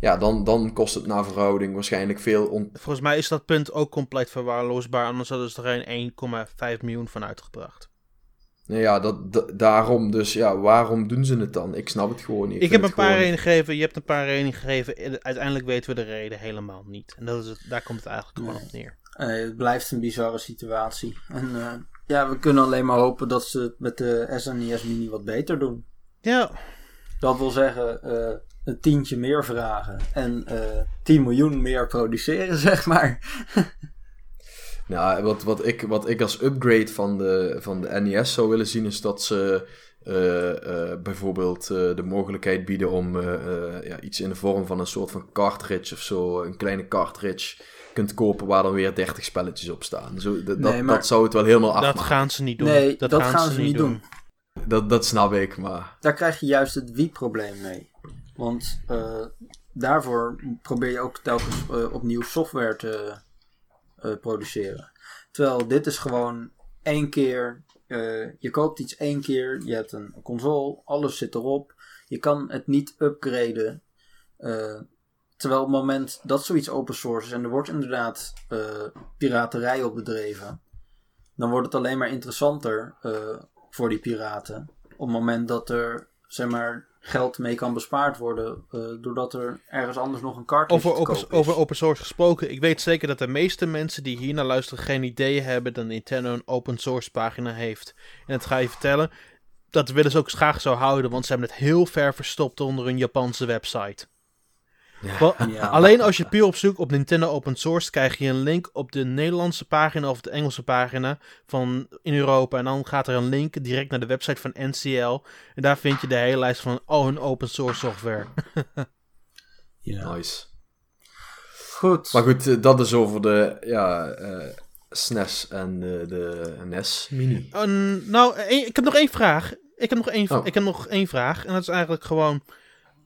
Ja, dan, dan kost het naar verhouding waarschijnlijk veel. On- Volgens mij is dat punt ook compleet verwaarloosbaar, anders hadden ze er een 1,5 miljoen van uitgebracht. nou ja, dat, da- daarom dus, ja, waarom doen ze het dan? Ik snap het gewoon niet. Ik, heb een paar gewoon- redenen gegeven, je hebt een paar redenen gegeven. en Uiteindelijk weten we de reden helemaal niet. En dat is het, daar komt het eigenlijk gewoon op neer. Eh, het blijft een bizarre situatie. En eh, ja, we kunnen alleen maar hopen dat ze het met de SNES Mini wat beter doen. Ja, Dat wil zeggen, eh, een tientje meer vragen en eh 10 miljoen meer produceren, zeg maar. Nou, wat, wat, ik, wat ik als upgrade van de, van de NES zou willen zien, is dat ze eh, eh, bijvoorbeeld eh, de mogelijkheid bieden om eh, eh, ja, iets in de vorm van een soort van cartridge of zo, een kleine cartridge kunt kopen waar dan weer 30 spelletjes op staan. Zo, dat, Nee, maar- dat zou het wel helemaal dat afmaken. gaan ze niet doen. Nee, dat, gaan, ze niet doen. Dat, dat snap ik, maar... Daar krijg je juist het wie-probleem mee. Want eh, daarvoor probeer je ook telkens eh, opnieuw software te eh, produceren. Terwijl dit is gewoon één keer. eh, je koopt iets één keer. Je hebt een console. Alles zit erop. Je kan het niet upgraden. Terwijl op het moment dat zoiets open source is en er wordt inderdaad eh, piraterij op bedreven. Dan wordt het alleen maar interessanter eh, voor die piraten. Op het moment dat er zeg maar, geld mee kan bespaard worden. eh, doordat er ergens anders nog een Over open, koop is. over open source gesproken, ik weet zeker dat de meeste mensen die hier naar luisteren geen idee hebben dat Nintendo een open source pagina heeft. En dat ga je vertellen. dat willen ze ook graag zo houden, want ze hebben het heel ver verstopt onder een Japanse website. Ja. Wel, Ja. Alleen als je puur op zoek op Nintendo Open Source krijg je een link op de Nederlandse pagina of de Engelse pagina van in Europa. En dan gaat er een link direct naar de website van NCL. En daar vind je de hele lijst van al hun open source software. Ja. Nice. Goed. Maar goed, eh, dat is over de ja, eh, SNES en de, de NES Mini. Een- nou, één- ik heb nog één vraag. Ik heb nog één, Oh. ik heb nog één vraag. En dat is eigenlijk gewoon...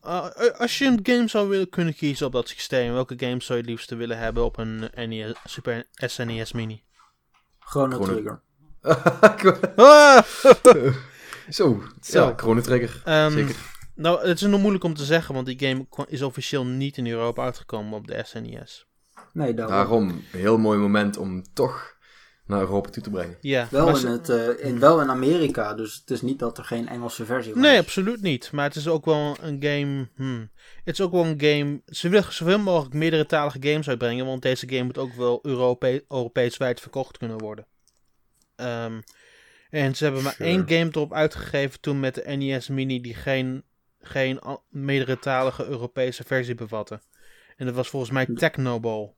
uh, als je een game zou willen kunnen kiezen op dat systeem, welke game zou je het liefst willen hebben op een NES, Super SNES Mini? Chrono Chrono- Trigger. Ah! Zo, Zo. ja, Chrono Trigger. Ehm, Zeker. Nou, het is nog moeilijk om te zeggen, want die game is officieel niet in Europa uitgekomen op de SNES. Nee, daarom. Daarom, heel mooi moment om toch naar Europa toe te brengen. Ja, Wel in, het, eh, in, wel in Amerika, dus het is niet dat er geen Engelse versie was. Nee, absoluut niet. Maar het is ook wel een game. Hmm. Het is ook wel een game. Ze willen zoveel mogelijk meerdere talige games uitbrengen. Want deze game moet ook wel Europe Europees wijd verkocht kunnen worden. Ehm, en ze hebben maar Sure. één game erop uitgegeven toen met de NES Mini. die geen, geen meerdere talige Europese versie bevatte. En dat was volgens mij Technoball.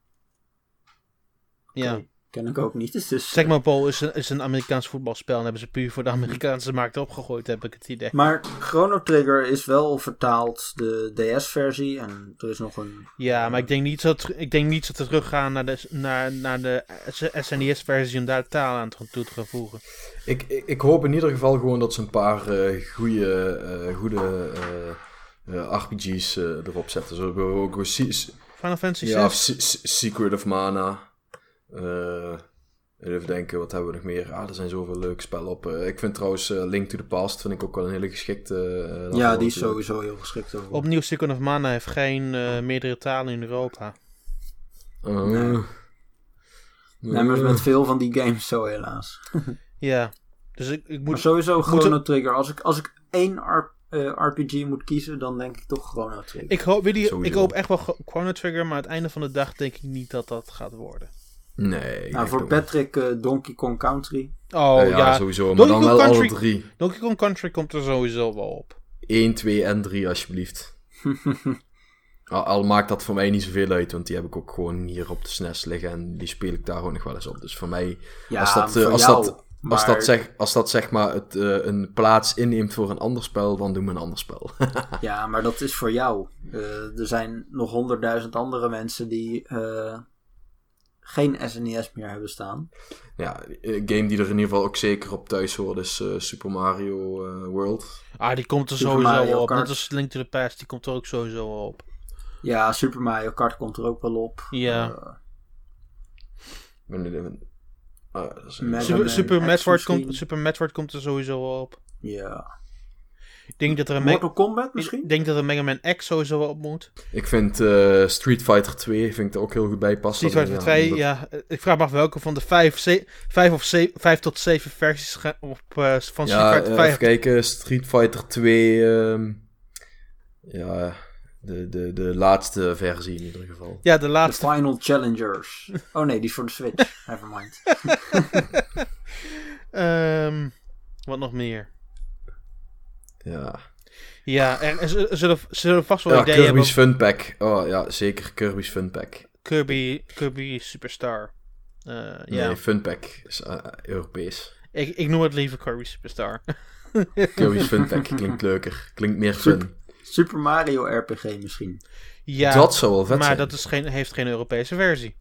Ja. Ken ik ook niet. Dus, Tecmo is een, is een Amerikaans voetbalspel. En hebben ze puur voor de Amerikaanse markt opgegooid, heb ik het idee. Maar Chrono Trigger is wel vertaald, de DS-versie. En er is nog een... Ja, maar ik denk niet dat, ik denk niet dat ze teruggaan naar de, naar, naar de SNES-versie om daar taal aan toe te gaan voegen. Ik, ik, ik hoop in ieder geval gewoon dat ze een paar eh goede, eh, goede eh, eh, RPG's eh, erop zetten. Zo hebben we ook Final Fantasy ja, 6? Se- Se- Secret of Mana. Eh, even denken, wat hebben we nog meer? Ah, er zijn zoveel leuke spellen op. Eh, ik vind trouwens eh, Link to the Past vind ik ook wel een hele geschikte. ja, die is natuurlijk. sowieso heel geschikt over. Opnieuw, Secret of Mana heeft geen eh, meerdere talen in Europa. Eh, Nee. Nee, maar met veel van die games zo helaas. Ja, dus ik, ik Maar moet... sowieso Chrono Trigger. Als ik, als ik één R- eh, RPG moet kiezen, dan denk ik toch Chrono Trigger. Ik hoop, ik hoop echt wel Chro- Chrono Trigger, maar aan het einde van de dag denk ik niet dat dat gaat worden. Nee. nou, voor Patrick eh, Donkey Kong Country. Oh Eh, ja, ja, sowieso. Maar Donkey dan wel Kong alle Country- drie. Donkey Kong Country komt er sowieso wel op. 1, 2 en 3 alsjeblieft. Al, al maakt dat voor mij niet zoveel uit, want die heb ik ook gewoon hier op de SNES liggen en die speel ik daar ook nog wel eens op. Dus voor mij, Ja, als dat, voor eh, als jou, dat, als maar- dat, zeg, als dat zeg maar het, eh, een plaats inneemt voor een ander spel, dan doen we een ander spel. Ja, maar dat is voor jou. Er zijn nog honderdduizend andere mensen die eh, geen SNES meer hebben staan. ja, een game die er in ieder geval ook zeker op thuis hoort is eh, Super Mario eh, World. Ah, die komt er Super sowieso Mario op. Kart. Net als Link to the Past, die komt er ook sowieso op. Ja, Super Mario Kart komt er ook wel op. Ja. Eh, ah, Mega Super, Super, Metroid komt, Super Metroid komt er sowieso wel op. ja. Ik denk dat er een, Mortal Kombat misschien? ik denk dat er Mega Man X sowieso wel op moet. Ik vind eh, Street Fighter 2 vind ik er ook heel goed bij passen. Street Fighter 2, ja. eh, Ik vraag me af welke van de vijf, ze- vijf of ze- vijf tot zeven versies gaan op, eh, van Street Ja, Fighter eh, 5. even kijken. Street Fighter 2. ehm, ja, de, de, de laatste versie in ieder geval. ja, de The laatste. Final Challengers. Oh nee, die is voor de Switch. Nevermind. Ehm, wat nog meer? Ja, Ja, er, er zullen- er zullen, vast wel ja ideeën hebben. Kirby's Fun Pack. Oh ja, zeker Kirby's Fun Pack. Kirby, Kirby Superstar. Eh, ja, Nee, Fun Pack is eh, Europees. ik, ik noem het liever Kirby Superstar. Kirby's Fun Pack klinkt leuker. Klinkt meer fun. Super Mario RPG misschien. ja, dat zou wel vet maar zijn. dat is geen, heeft geen Europese versie.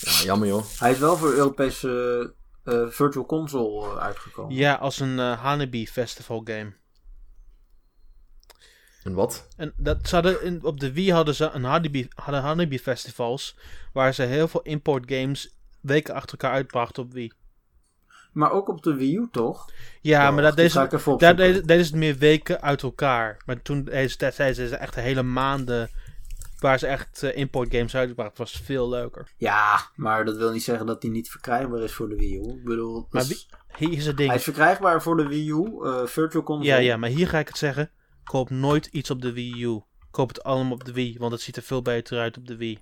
Ja, jammer joh. Hij is wel voor Europese eh, Virtual Console uitgekomen. Ja, als een Honeybee Festival game. En wat? En dat, ze hadden in, op de Wii hadden ze een Honeybee, hadden Honeybee Festivals. Waar ze heel veel import games weken achter elkaar uitbrachten op Wii. Maar ook op de Wii U toch? Ja, Wacht, maar dat deze, daar deden, deden ze het meer weken uit elkaar. Maar toen deze destijds ze echt hele maanden waar ze echt eh, import games uitbrachten, was veel leuker. Ja, maar dat wil niet zeggen dat die niet verkrijgbaar is voor de Wii U. Ik bedoel, Maar is- Hier is het ding. hij is verkrijgbaar voor de Wii U, eh, Virtual Console. Ja, ja, maar hier ga ik het zeggen. Koop nooit iets op de Wii U. Koop het allemaal op de Wii, want het ziet er veel beter uit op de Wii.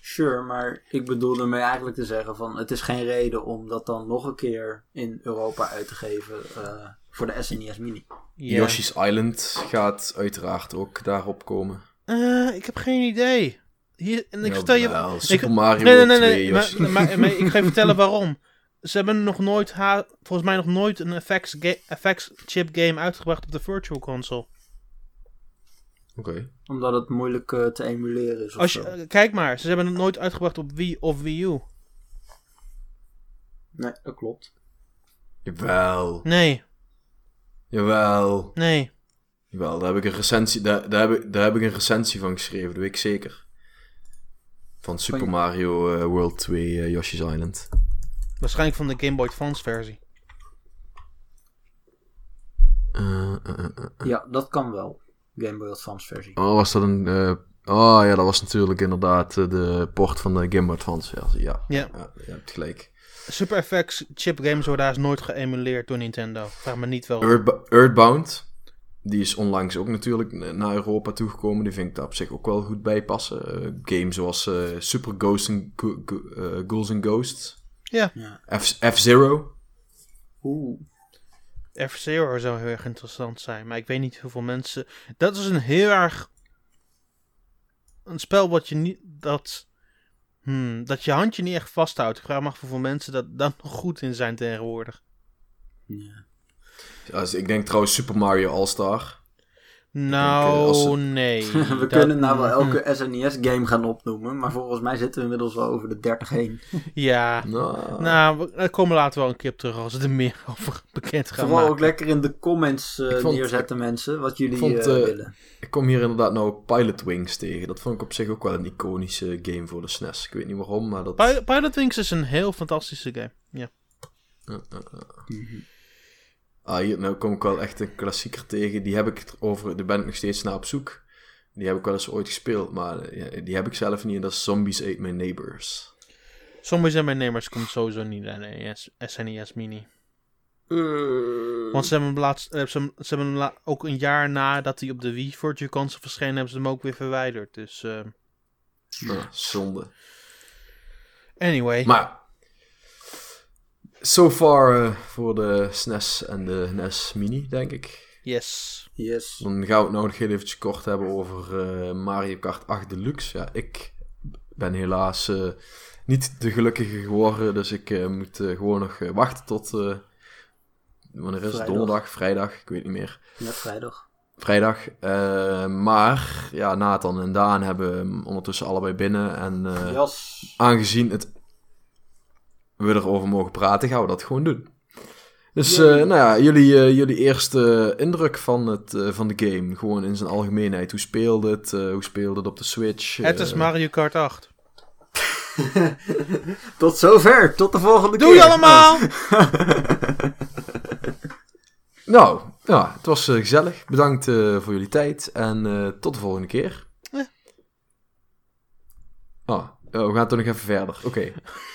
Sure, maar ik bedoel ermee eigenlijk te zeggen van het is geen reden om dat dan nog een keer in Europa uit te geven. eh, Voor de SNES Mini. Ja. Yoshi's Island gaat uiteraard ook daarop komen. Eh, ik heb geen idee. Hier, en ik vertel je... Super Mario nee, nee, nee, 2 nee. Maar- maar ik ga je vertellen waarom. Ze hebben nog nooit, ha- volgens mij nog nooit een FX, FX chip game uitgebracht op de Virtual Console. Oké. Omdat het moeilijk eh, te emuleren is. Of Als je, zo. eh, kijk maar, ze hebben het nooit uitgebracht op Wii of Wii U. Nee, dat klopt. Jawel. Nee, Jawel. nee. Jawel, daar heb ik een recensie, daar, daar, heb ik, daar heb ik een recensie van geschreven, dat weet ik zeker. Van Super Mario eh, World 2 eh, Yoshi's Island. Waarschijnlijk van de Game Boy Advance versie. Eh, eh, eh. Ja, dat kan wel. Game Boy Advance versie. Oh, was dat een... eh, oh ja, dat was natuurlijk inderdaad de port van de Game Boy Advance versie. Ja, Ja. ja, je hebt gelijk. Super FX chip games worden daar nooit geëmuleerd door Nintendo. Vraag me niet wel. Earthba- Earthbound, die is onlangs ook natuurlijk naar Europa toegekomen. Die vind ik daar op zich ook wel goed bij passen. Eh, games zoals eh, Super Ghosts and Go- Go- eh, Ghouls and Ghosts. Ja. F-Zero. Oeh. F-Zero zou heel erg interessant zijn. Maar ik weet niet hoeveel mensen... Dat is een heel erg... Een spel wat je niet... Dat... Hmm, dat je handje niet echt vasthoudt. Ik vraag me af hoeveel mensen dat dan nog goed in zijn tegenwoordig. Ja. Ja, dus ik denk trouwens Super Mario All-Star. Nou, eh, het- nee. We dat- kunnen nou wel elke SNES-game gaan opnoemen, maar volgens mij zitten we inmiddels wel over de 30 heen. Ja. Nou, Nou, we daar komen later wel een keer op terug als ze er meer over bekend gaan Vooral maken. ook lekker in de comments eh, vond- neerzetten, mensen, wat jullie vond, eh, willen. ik kom hier inderdaad nou Pilot Wings tegen. Dat vond ik op zich ook wel een iconische game voor de SNES. Ik weet niet waarom, maar dat... Pil- Pilot Wings is een heel fantastische game. Ja. Mhm. Ah, hier nou kom ik wel echt een klassieker tegen. Die heb ik over, daar ben ik nog steeds naar op zoek. Die heb ik wel eens ooit gespeeld, maar eh, ja, die heb ik zelf niet. En dat is Zombies Ate My Neighbors. Zombies en mijn nemers komt sowieso niet aan de SNES Mini. Want ze hebben hem, laatst, eh, ze hebben, ze hebben hem la- ook een jaar nadat hij op de Wii Virtual Console verscheen, hebben ze hem ook weer verwijderd. Dus, eh, Ah, zonde. anyway. Maar, so far eh, voor de SNES en de NES Mini, denk ik. Yes. Yes. Dan gaan we het nou nog heel eventjes kort hebben over eh, Mario Kart 8 Deluxe. Ja, ik ben helaas eh, niet de gelukkige geworden, dus ik eh, moet gewoon nog wachten tot... eh, wanneer is het? Donderdag, vrijdag, ik weet niet meer. Ja, vrijdag. Vrijdag. Eh, maar, ja, Nathan en Daan hebben hem ondertussen allebei binnen. En eh, aangezien het we erover mogen praten, gaan we dat gewoon doen. Dus, eh, nou ja, jullie, eh, jullie eerste indruk van, het, eh, van de game. Gewoon in zijn algemeenheid. Hoe speelde het? hoe speelde het op de Switch? Het is Mario Kart 8. Tot zover. Tot de volgende keer. Doei allemaal! Nou, ja, het was gezellig. Bedankt eh, voor jullie tijd. En eh, tot de volgende keer. Ja. Ah, oh, we gaan toch nog even verder. Oké.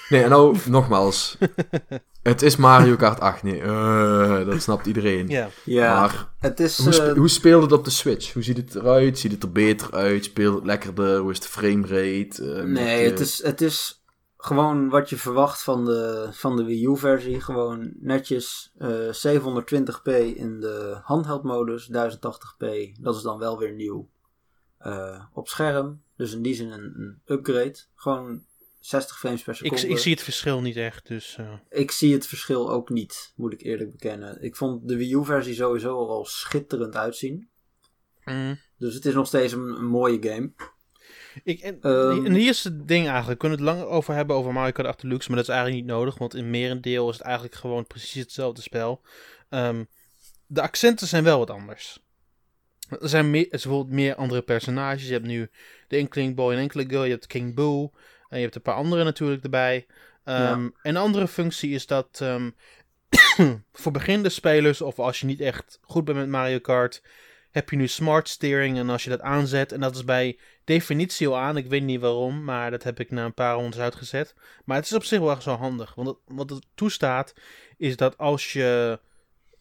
Nee, en nou, nogmaals. Het is Mario Kart 8. Nee, eh, dat snapt iedereen. Ja. Ja, Maar het is... hoe, spe- eh, hoe speelde het op de Switch? Hoe ziet het eruit? Ziet het er beter uit? Speelt het lekkerder? Hoe is de framerate? Eh, nee, het is, het is gewoon wat je verwacht van de, van de Wii U-versie. Gewoon netjes eh 720p in de handheld-modus, 1080p. Dat is dan wel weer nieuw eh, op scherm. Dus in die zin een, een upgrade. Gewoon 60 frames per Ik, seconde. ik zie het verschil niet echt, dus... eh, Ik zie het verschil ook niet, moet ik eerlijk bekennen. Ik vond de Wii U-versie sowieso al schitterend uitzien. mm. Dus het is nog steeds een, een mooie game. Ik, en, Ehm. en hier is het ding eigenlijk. We kunnen het langer over hebben over Mario Kart 8 Deluxe, maar dat is eigenlijk niet nodig, want in merendeel is het eigenlijk gewoon precies hetzelfde spel. Ehm, de accenten zijn wel wat anders. Er zijn meer, er bijvoorbeeld meer andere personages. Je hebt nu de Inkling Boy en Inkling Girl, je hebt King Boo, en je hebt een paar andere natuurlijk erbij. Ehm, Een andere functie is dat ehm, voor beginnende spelers, of als je niet echt goed bent met Mario Kart, heb je nu smart steering. En als je dat aanzet, en dat is bij definitie al aan. Ik weet niet waarom, maar dat heb ik na een paar rondes uitgezet. Maar het is op zich wel echt zo handig. Want het, wat het toestaat, is dat als je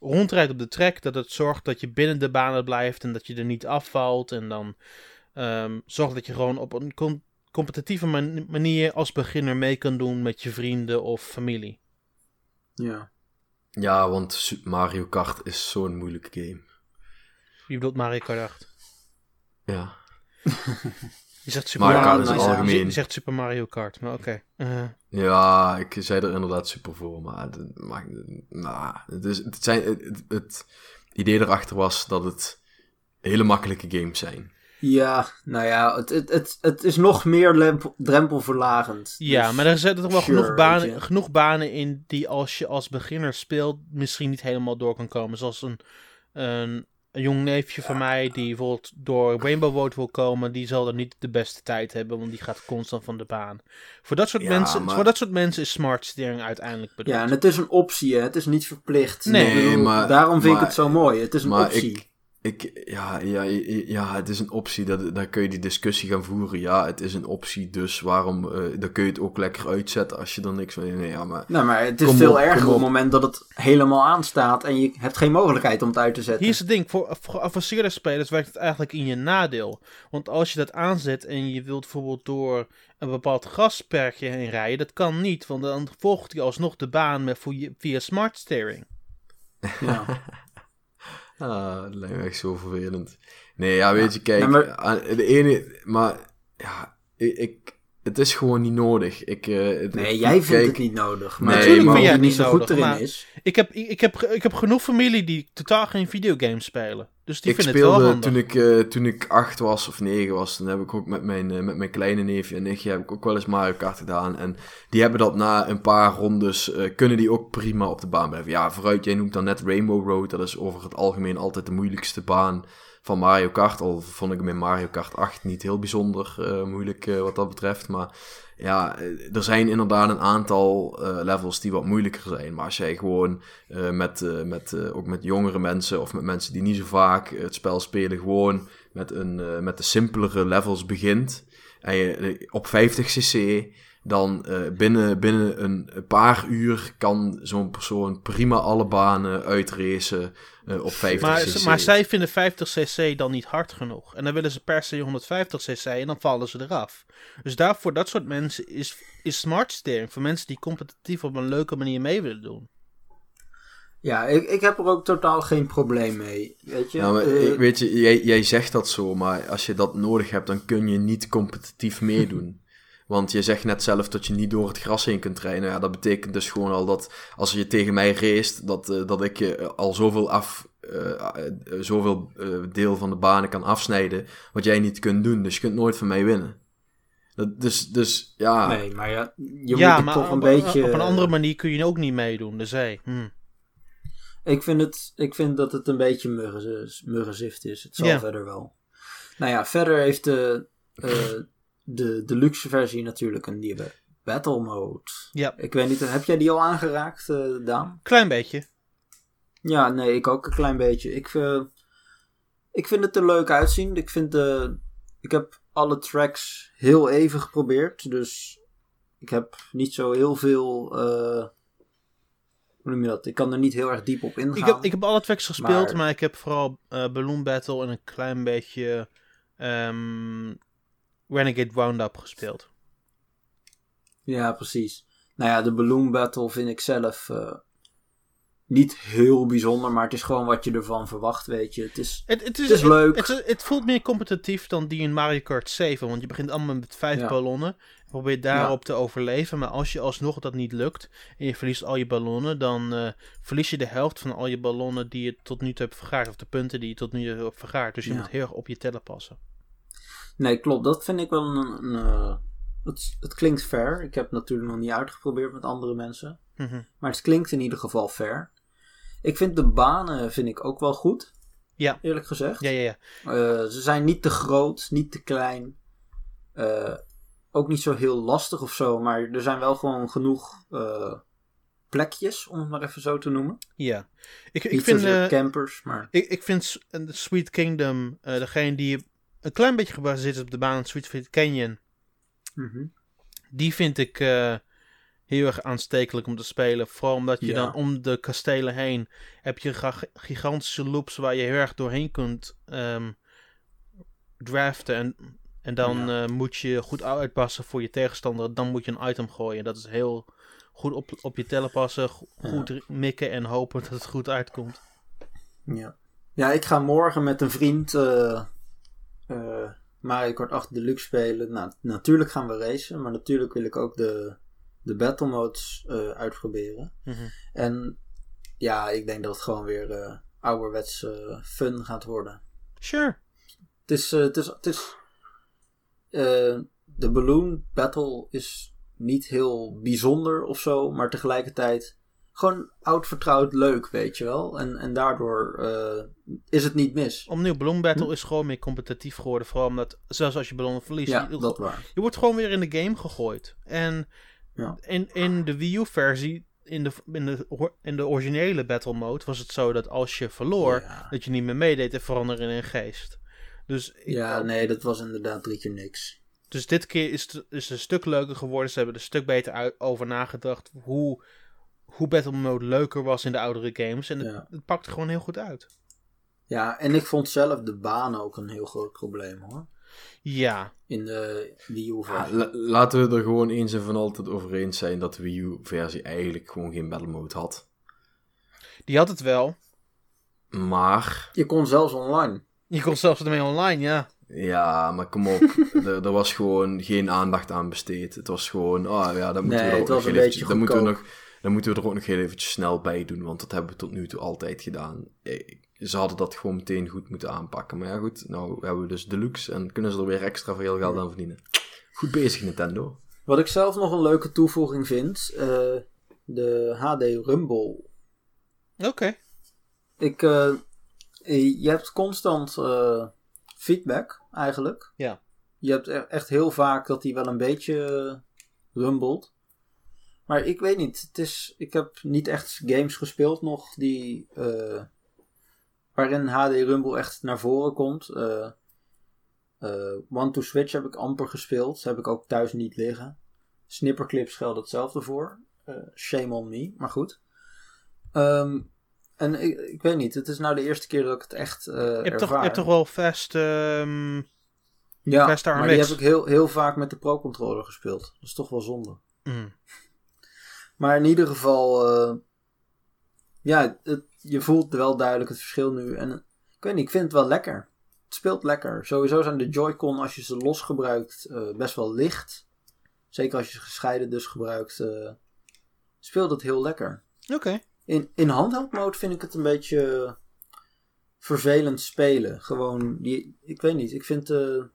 rondrijdt op de track, dat het zorgt dat je binnen de banen blijft en dat je er niet afvalt. En dan ehm zorgt dat je gewoon op een com- competitieve man- manier als beginner mee kan doen met je vrienden of familie. Ja. Ja, want Super Mario Kart is zo'n moeilijke game. Wie bedoelt Mario Kart 8? Ja. Je zegt Super Mario Mario, Kart is je zegt- algemeen. Je zegt Super Mario Kart, maar oké. Eh, Ja, ik zei er inderdaad super voor, maar, het, maar nou, het, is, het, zijn, het, het idee erachter was dat het hele makkelijke games zijn. Ja, nou ja, het, het, het, het is nog meer lempel- drempelverlagend. ja, Dus- maar er zitten toch wel sure, genoeg, banen, genoeg banen in die als je als beginner speelt misschien niet helemaal door kan komen. Zoals een, een, een jong neefje van mij die bijvoorbeeld door Rainbow Road wil komen, die zal er niet de beste tijd hebben, want die gaat constant van de baan. Voor dat soort, Ja, mensen, maar- voor dat soort mensen is smart steering uiteindelijk bedoeld. Ja, en het is een optie, hè. Het is niet verplicht. Nee, bedoel, maar- daarom vind ik het zo mooi. Het is een maar optie. ik, ik, ja, ja, ja, het is een optie, dat, daar kun je die discussie gaan voeren. Ja, het is een optie, dus waarom, eh dan kun je het ook lekker uitzetten als je er niks van... Nee, ja, maar Nou, maar het is veel op, erger op het moment dat het helemaal aanstaat en je hebt geen mogelijkheid om het uit te zetten. Hier is het ding, voor voor geavanceerde spelers werkt het eigenlijk in je nadeel. Want als je dat aanzet en je wilt bijvoorbeeld door een bepaald grasperkje heen rijden, dat kan niet, want dan volgt hij alsnog de baan met, via, via smart steering. Ja. Ah, dat lijkt me echt zo vervelend. Nee, ja, weet je, kijk, Ja, maar- aan- de ene, maar ja, ik, ik- het is gewoon niet nodig. Ik, eh, het- Nee, jij vindt kijk, het niet nodig. Maar Nee, natuurlijk maar- vind jij Vind niet zo het goed erin is. Ik heb, ik, heb, ik heb genoeg familie die totaal geen videogames spelen. Dus die ik vinden het wel speelde handig. toen ik, eh, toen ik acht was of negen was, dan heb ik ook met mijn, eh, met mijn kleine neefje en nichtje heb ik ook wel eens Mario Kart gedaan. En die hebben dat na een paar rondes, eh, kunnen die ook prima op de baan blijven. Ja, vooruit, jij noemt dan net Rainbow Road. Dat is over het algemeen altijd de moeilijkste baan van Mario Kart. Al vond ik hem in Mario Kart 8 niet heel bijzonder moeilijk wat dat betreft. Maar ja, eh, er zijn inderdaad een aantal eh, levels die wat moeilijker zijn. Maar als jij gewoon eh, met, met, ook met jongere mensen of met mensen die niet zo vaak het spel spelen, gewoon met, een, met de simpelere levels begint. En je op 50 cc, dan binnen, binnen een paar uur kan zo'n persoon prima alle banen uitracen eh, op 50 Maar, cc. maar zij vinden 50cc dan niet hard genoeg. En dan willen ze per se 150cc en dan vallen ze eraf. Dus daarvoor, dat soort mensen, is, is smart steering. Voor mensen die competitief op een leuke manier mee willen doen. Ja, ik, ik heb er ook totaal geen probleem mee. Weet je? Ik- weet je, jij, jij zegt dat zo, maar als je dat nodig hebt, dan kun je niet competitief meedoen. Want je zegt net zelf dat je niet door het gras heen kunt rijden. Nou ja, dat betekent dus gewoon al dat als je tegen mij race, dat, eh, dat ik je al zoveel, af, eh, eh, zoveel eh, deel van de banen kan afsnijden, wat jij niet kunt doen. Dus je kunt nooit van mij winnen. Dat, dus, dus ja, Nee, maar ja, je ja, moet het maar toch een op, beetje... op een andere manier kun je ook niet meedoen. Dus hé, hm. Ik vind, het, ik vind dat het een beetje muggen, muggenzift is. Het zal Ja. verder wel. Nou ja, verder heeft de, eh, de, de luxe versie natuurlijk een nieuwe battle mode. Ja. Ik weet niet, heb jij die al aangeraakt, eh, Daan? klein beetje. Ja, nee, ik ook een klein beetje. Ik, eh, ik vind het er leuk uitzien. Ik, vind de, ik heb alle tracks heel even geprobeerd. Dus ik heb niet zo heel veel... eh, hoe noem je dat? Ik kan er niet heel erg diep op ingaan. Ik heb, ik heb alle tracks gespeeld, maar, Maar- ik heb vooral Balloon Battle en een klein beetje ehm, Renegade Roundup gespeeld. Ja, precies. Nou ja, de Balloon Battle vind ik zelf eh, niet heel bijzonder, maar het is gewoon wat je ervan verwacht, weet je. Het is, Het, het, is, Het is leuk. Het, voelt meer competitief dan die in Mario Kart 7. Want je begint allemaal met vijf Ja. ballonnen. Je probeert daarop te overleven. Maar als je alsnog dat niet lukt. En je verliest al je ballonnen. Dan eh, verlies je de helft van al je ballonnen die je tot nu toe hebt vergaard. Of de punten die je tot nu toe hebt vergaard. Dus je Ja. moet heel erg op je teller passen. Nee, klopt. Dat vind ik wel een... een eh, het, het klinkt fair. Ik heb het natuurlijk nog niet uitgeprobeerd met andere mensen. Mhm. Maar het klinkt in ieder geval fair. Ik vind de banen vind ik ook wel goed. Ja. Eerlijk gezegd. Ja, ja, ja. Eh, ze zijn niet te groot, niet te klein. Eh, ook niet zo heel lastig of zo, maar er zijn wel gewoon genoeg plekjes, om het maar even zo te noemen. ja. Ik, ik vind... campers, maar... Ik, ik vind Sweet Kingdom, degene die een klein beetje gebaseerd is op de baan Sweet Sweet Canyon, Mhm. die vind ik eh, heel erg aanstekelijk om te spelen. Vooral omdat je Ja. dan om de kastelen heen heb je ga- gigantische loops waar je heel erg doorheen kunt ehm, draften. En, en dan Ja. eh, moet je goed uitpassen voor je tegenstander. Dan moet je een item gooien. Dat is heel goed op, op je tellen passen, go- goed mikken en hopen dat het goed uitkomt. Ja. ja, ik ga morgen met een vriend eh, eh, Mario Kart 8 Deluxe spelen. Nou, natuurlijk gaan we racen, maar natuurlijk wil ik ook de, de battle modes eh, uitproberen. Mhm. En ja, ik denk dat het gewoon weer eh ouderwets fun gaat worden. Sure. Het is, het is, het is de Balloon Battle is niet heel bijzonder of zo, maar tegelijkertijd gewoon oud vertrouwd leuk, weet je wel. En, en daardoor eh, is het niet mis. Opnieuw, Bloom Battle is gewoon meer competitief geworden. Vooral omdat, zelfs als je ballonnen verliest, Ja, je, dat waar. je wordt gewoon weer in de game gegooid. En Ja. in, in de Wii U-versie, in de, in, de, in de originele Battle Mode, was het zo dat als je verloor, Ja. dat je niet meer meedeed en veranderde in een geest. Dus, ik- Ja, nee, dat was inderdaad drie keer niks. dus dit keer is het, is het een stuk leuker geworden. Ze hebben er een stuk beter uit, over nagedacht hoe, hoe Battle Mode leuker was in de oudere games. En het, Ja. het pakte gewoon heel goed uit. Ja, en ik vond zelf de baan ook een heel groot probleem hoor. Ja, In de Wii Ja, versie. la- laten we er gewoon eens en van altijd over eens zijn dat de Wii U-versie eigenlijk gewoon geen battle mode had. die had het wel. Maar, Je kon zelfs online. Je kon zelfs ermee online, ja. ja, maar kom op. er, er was gewoon geen aandacht aan besteed. Het was gewoon, oh ja, dat moeten Nee, we er het ook was nog dat moeten we nog, dan moeten we er ook nog heel eventjes snel bij doen, want dat hebben we tot nu toe altijd gedaan. Eh, Ze hadden dat gewoon meteen goed moeten aanpakken. Maar ja, goed, nou hebben we dus Deluxe en kunnen ze er weer extra veel geld aan verdienen. Goed bezig, Nintendo. Wat ik zelf nog een leuke toevoeging vind, eh, de HD Rumble Oké. Ik, eh, je hebt constant eh, feedback eigenlijk. Ja. Je hebt e- echt heel vaak dat hij wel een beetje rumbelt. Maar ik weet niet. Het is, ik heb niet echt games gespeeld nog die, eh, waarin HD Rumble echt naar voren komt. Eh eh, One to Switch heb ik amper gespeeld. heb ik ook thuis niet liggen. Snipperclips geldt hetzelfde voor. Shame on me, maar goed. Ehm, en ik, ik weet niet, het is nou de eerste keer dat ik het echt eh Je hebt, toch, je hebt toch wel Fast... ehm, ja, maar die heb ik heel, heel vaak met de Pro-controller gespeeld. Dat is toch wel zonde. mm. Maar in ieder geval, eh, ja, het, je voelt wel duidelijk het verschil nu. En ik weet niet, ik vind het wel lekker. Het speelt lekker. Sowieso zijn de Joy-Con, als je ze los gebruikt, eh, best wel licht. Zeker als je ze gescheiden dus gebruikt, eh, speelt het heel lekker. Oké. In, in handheld mode vind ik het een beetje vervelend spelen. Gewoon, die, ik weet niet, ik vind de,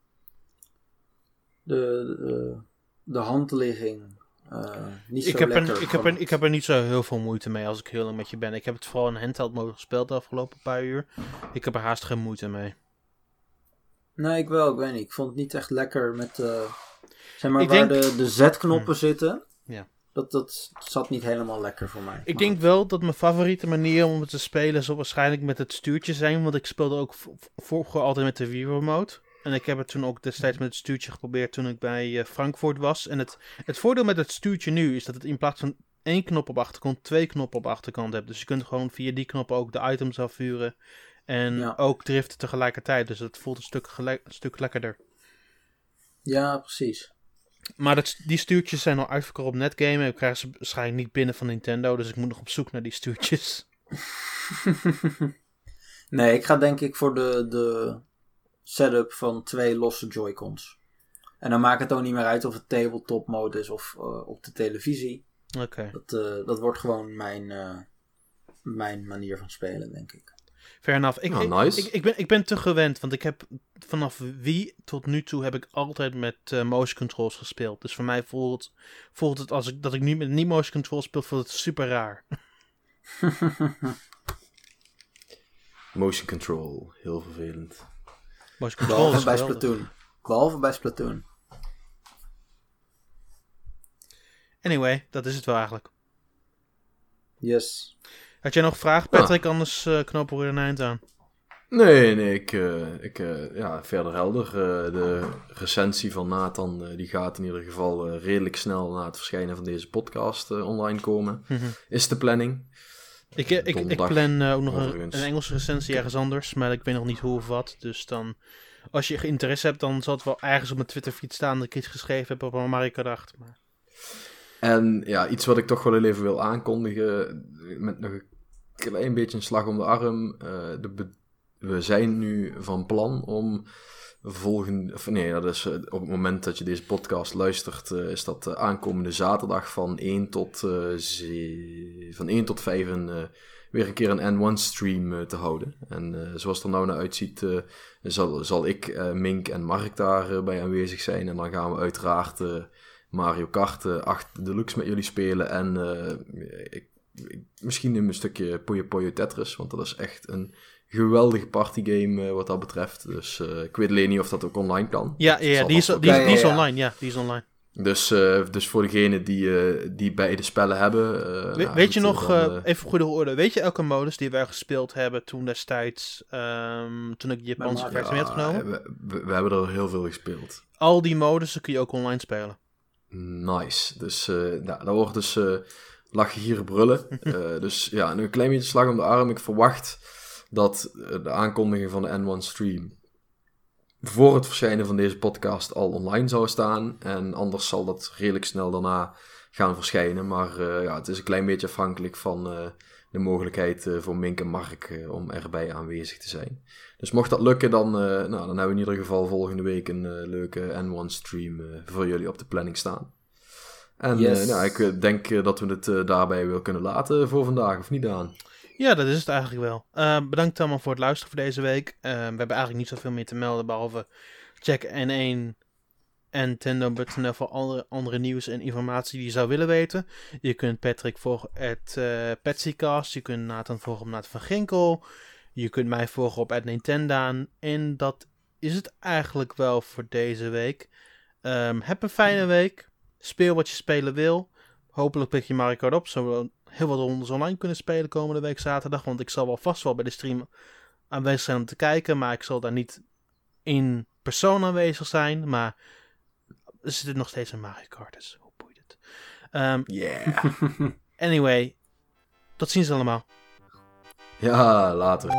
de, de, de handligging niet zo Ik heb, lekker. er, ik, heb er, ik heb er niet zo heel veel moeite mee als ik heel lang met je ben. Ik heb het vooral in handheld mode gespeeld de afgelopen paar uur. Ik heb er haast geen moeite mee. Nee, ik wel, ik weet niet. Ik vond het niet echt lekker met, eh, zeg maar, Ik waar denk- de, de Z-knoppen zitten. Ja. Dat, dat zat niet helemaal lekker voor mij. Ik Maar denk wel dat mijn favoriete manier om het te spelen zal waarschijnlijk met het stuurtje zijn. Want ik speelde ook vroeger altijd met de Wii Remote. En ik heb het toen ook destijds met het stuurtje geprobeerd toen ik bij eh, Frankfurt was. En het, het voordeel met het stuurtje nu is dat het in plaats van één knop op achterkant, twee knoppen op achterkant hebt. Dus je kunt gewoon via die knoppen ook de items afvuren. En Ja. ook driften tegelijkertijd. Dus het voelt een stuk, gelijk, een stuk lekkerder. Ja, precies. Maar dat, die stuurtjes zijn al uitverkocht op Netgame. En ik krijg ze waarschijnlijk niet binnen van Nintendo. Dus ik moet nog op zoek naar die stuurtjes. nee, ik ga denk ik voor de, de setup van twee losse Joy-Cons. En dan maakt het ook niet meer uit of het tabletop mode is of eh, op de televisie. Oké. Dat, eh, dat wordt gewoon mijn, eh, mijn manier van spelen, denk ik. Fair enough. Ik, Nou, ik- nice. ik, ik, ben, ik ben te gewend, want ik heb vanaf Wii tot nu toe heb ik altijd met eh, motion controls gespeeld. Dus voor mij voelt, voelt het als ik dat ik nu met niet motion controls speel, voelt het super raar. Motion control, heel vervelend. Controls Behalve bij. Splatoon. Behalve bij Splatoon. Anyway, dat is het wel eigenlijk. Yes. Had jij nog vragen, Patrick? Anders eh, knopen we er een eind aan. Nee, nee, ik, eh, ik eh, ja, verder helder. Eh, de recensie van Nathan, eh, die gaat in ieder geval redelijk snel na het verschijnen van deze podcast eh, online komen. Mhm. Is de planning. Ik, eh, ik, ik Donderdag, plan eh, ook nog een, een Engelse recensie ergens anders, maar ik weet nog niet hoe of wat. Dus dan, als je interesse hebt, dan zal het wel ergens op mijn Twitterfeed staan dat ik iets geschreven heb op Kart 8. Maar En ja, iets wat ik toch wel even wil aankondigen, met nog een klein beetje een slag om de arm. Uh, de we zijn nu van plan om volgende, of nee, dat is op het moment dat je deze podcast luistert, uh, is dat aankomende zaterdag van 1 tot, uh, van 1 tot 5 een weer een keer een N1-stream uh, te houden. En zoals het er nou naar uitziet, zal, zal ik, Mink en Mark daarbij aanwezig zijn. En dan gaan we uiteraard Mario Kart 8 Deluxe met jullie spelen. En ik, ik, misschien een stukje Puyo Puyo Tetris, want dat is echt een geweldige partygame wat dat betreft. Dus ik weet alleen niet of dat ook online kan. Ja, ja, die, is, die, is online. Ja, die is online. Dus, uh, dus voor degenen die, uh, die beide spellen hebben. Uh, We, nou, weet je nog, dan, even goede orde, weet je elke modus die wij gespeeld hebben toen destijds, um, toen ik de Japanse versie mee had genomen? We, we, we, hebben er heel veel gespeeld. Al die modussen kun je ook online spelen. Nice. Dus nou, daar wordt dus lach je hier brullen. dus ja, nu een klein beetje slag om de arm. Ik verwacht dat de aankondiging van de N1 stream voor het verschijnen van deze podcast al online zou staan. En anders zal dat redelijk snel daarna gaan verschijnen. Maar uh, ja, het is een klein beetje afhankelijk van uh, de mogelijkheid uh, voor Mink en Mark om erbij aanwezig te zijn. Dus mocht dat lukken, dan, nou, dan hebben we in ieder geval volgende week een leuke N1 stream voor jullie op de planning staan. En yes. nou, ik denk dat we het daarbij wel kunnen laten voor vandaag, of niet aan? Ja, dat is het eigenlijk wel. Uh, bedankt allemaal voor het luisteren voor deze week. Uh, we hebben eigenlijk niet zoveel meer te melden, behalve check N1 en Nintendo.nl voor andere, andere nieuws en informatie die je zou willen weten. Je kunt Patrick volgen at uh, Petsycast. Je kunt Nathan volgen op Nathan van Ginkel. Je kunt mij volgen op Nintendo. En dat is het eigenlijk wel voor deze week. Um, heb een fijne week. Speel wat je spelen wil. Hopelijk pik je Mario Kart op, zodat heel wat rondes online kunnen spelen komende week zaterdag. Want ik zal wel vast wel bij de stream aanwezig zijn om te kijken. Maar ik zal daar niet in persoon aanwezig zijn. Maar er zit nog steeds een Mario Kart, dus hoe boeit het? Um, yeah. anyway, tot ziens allemaal. Ja, later.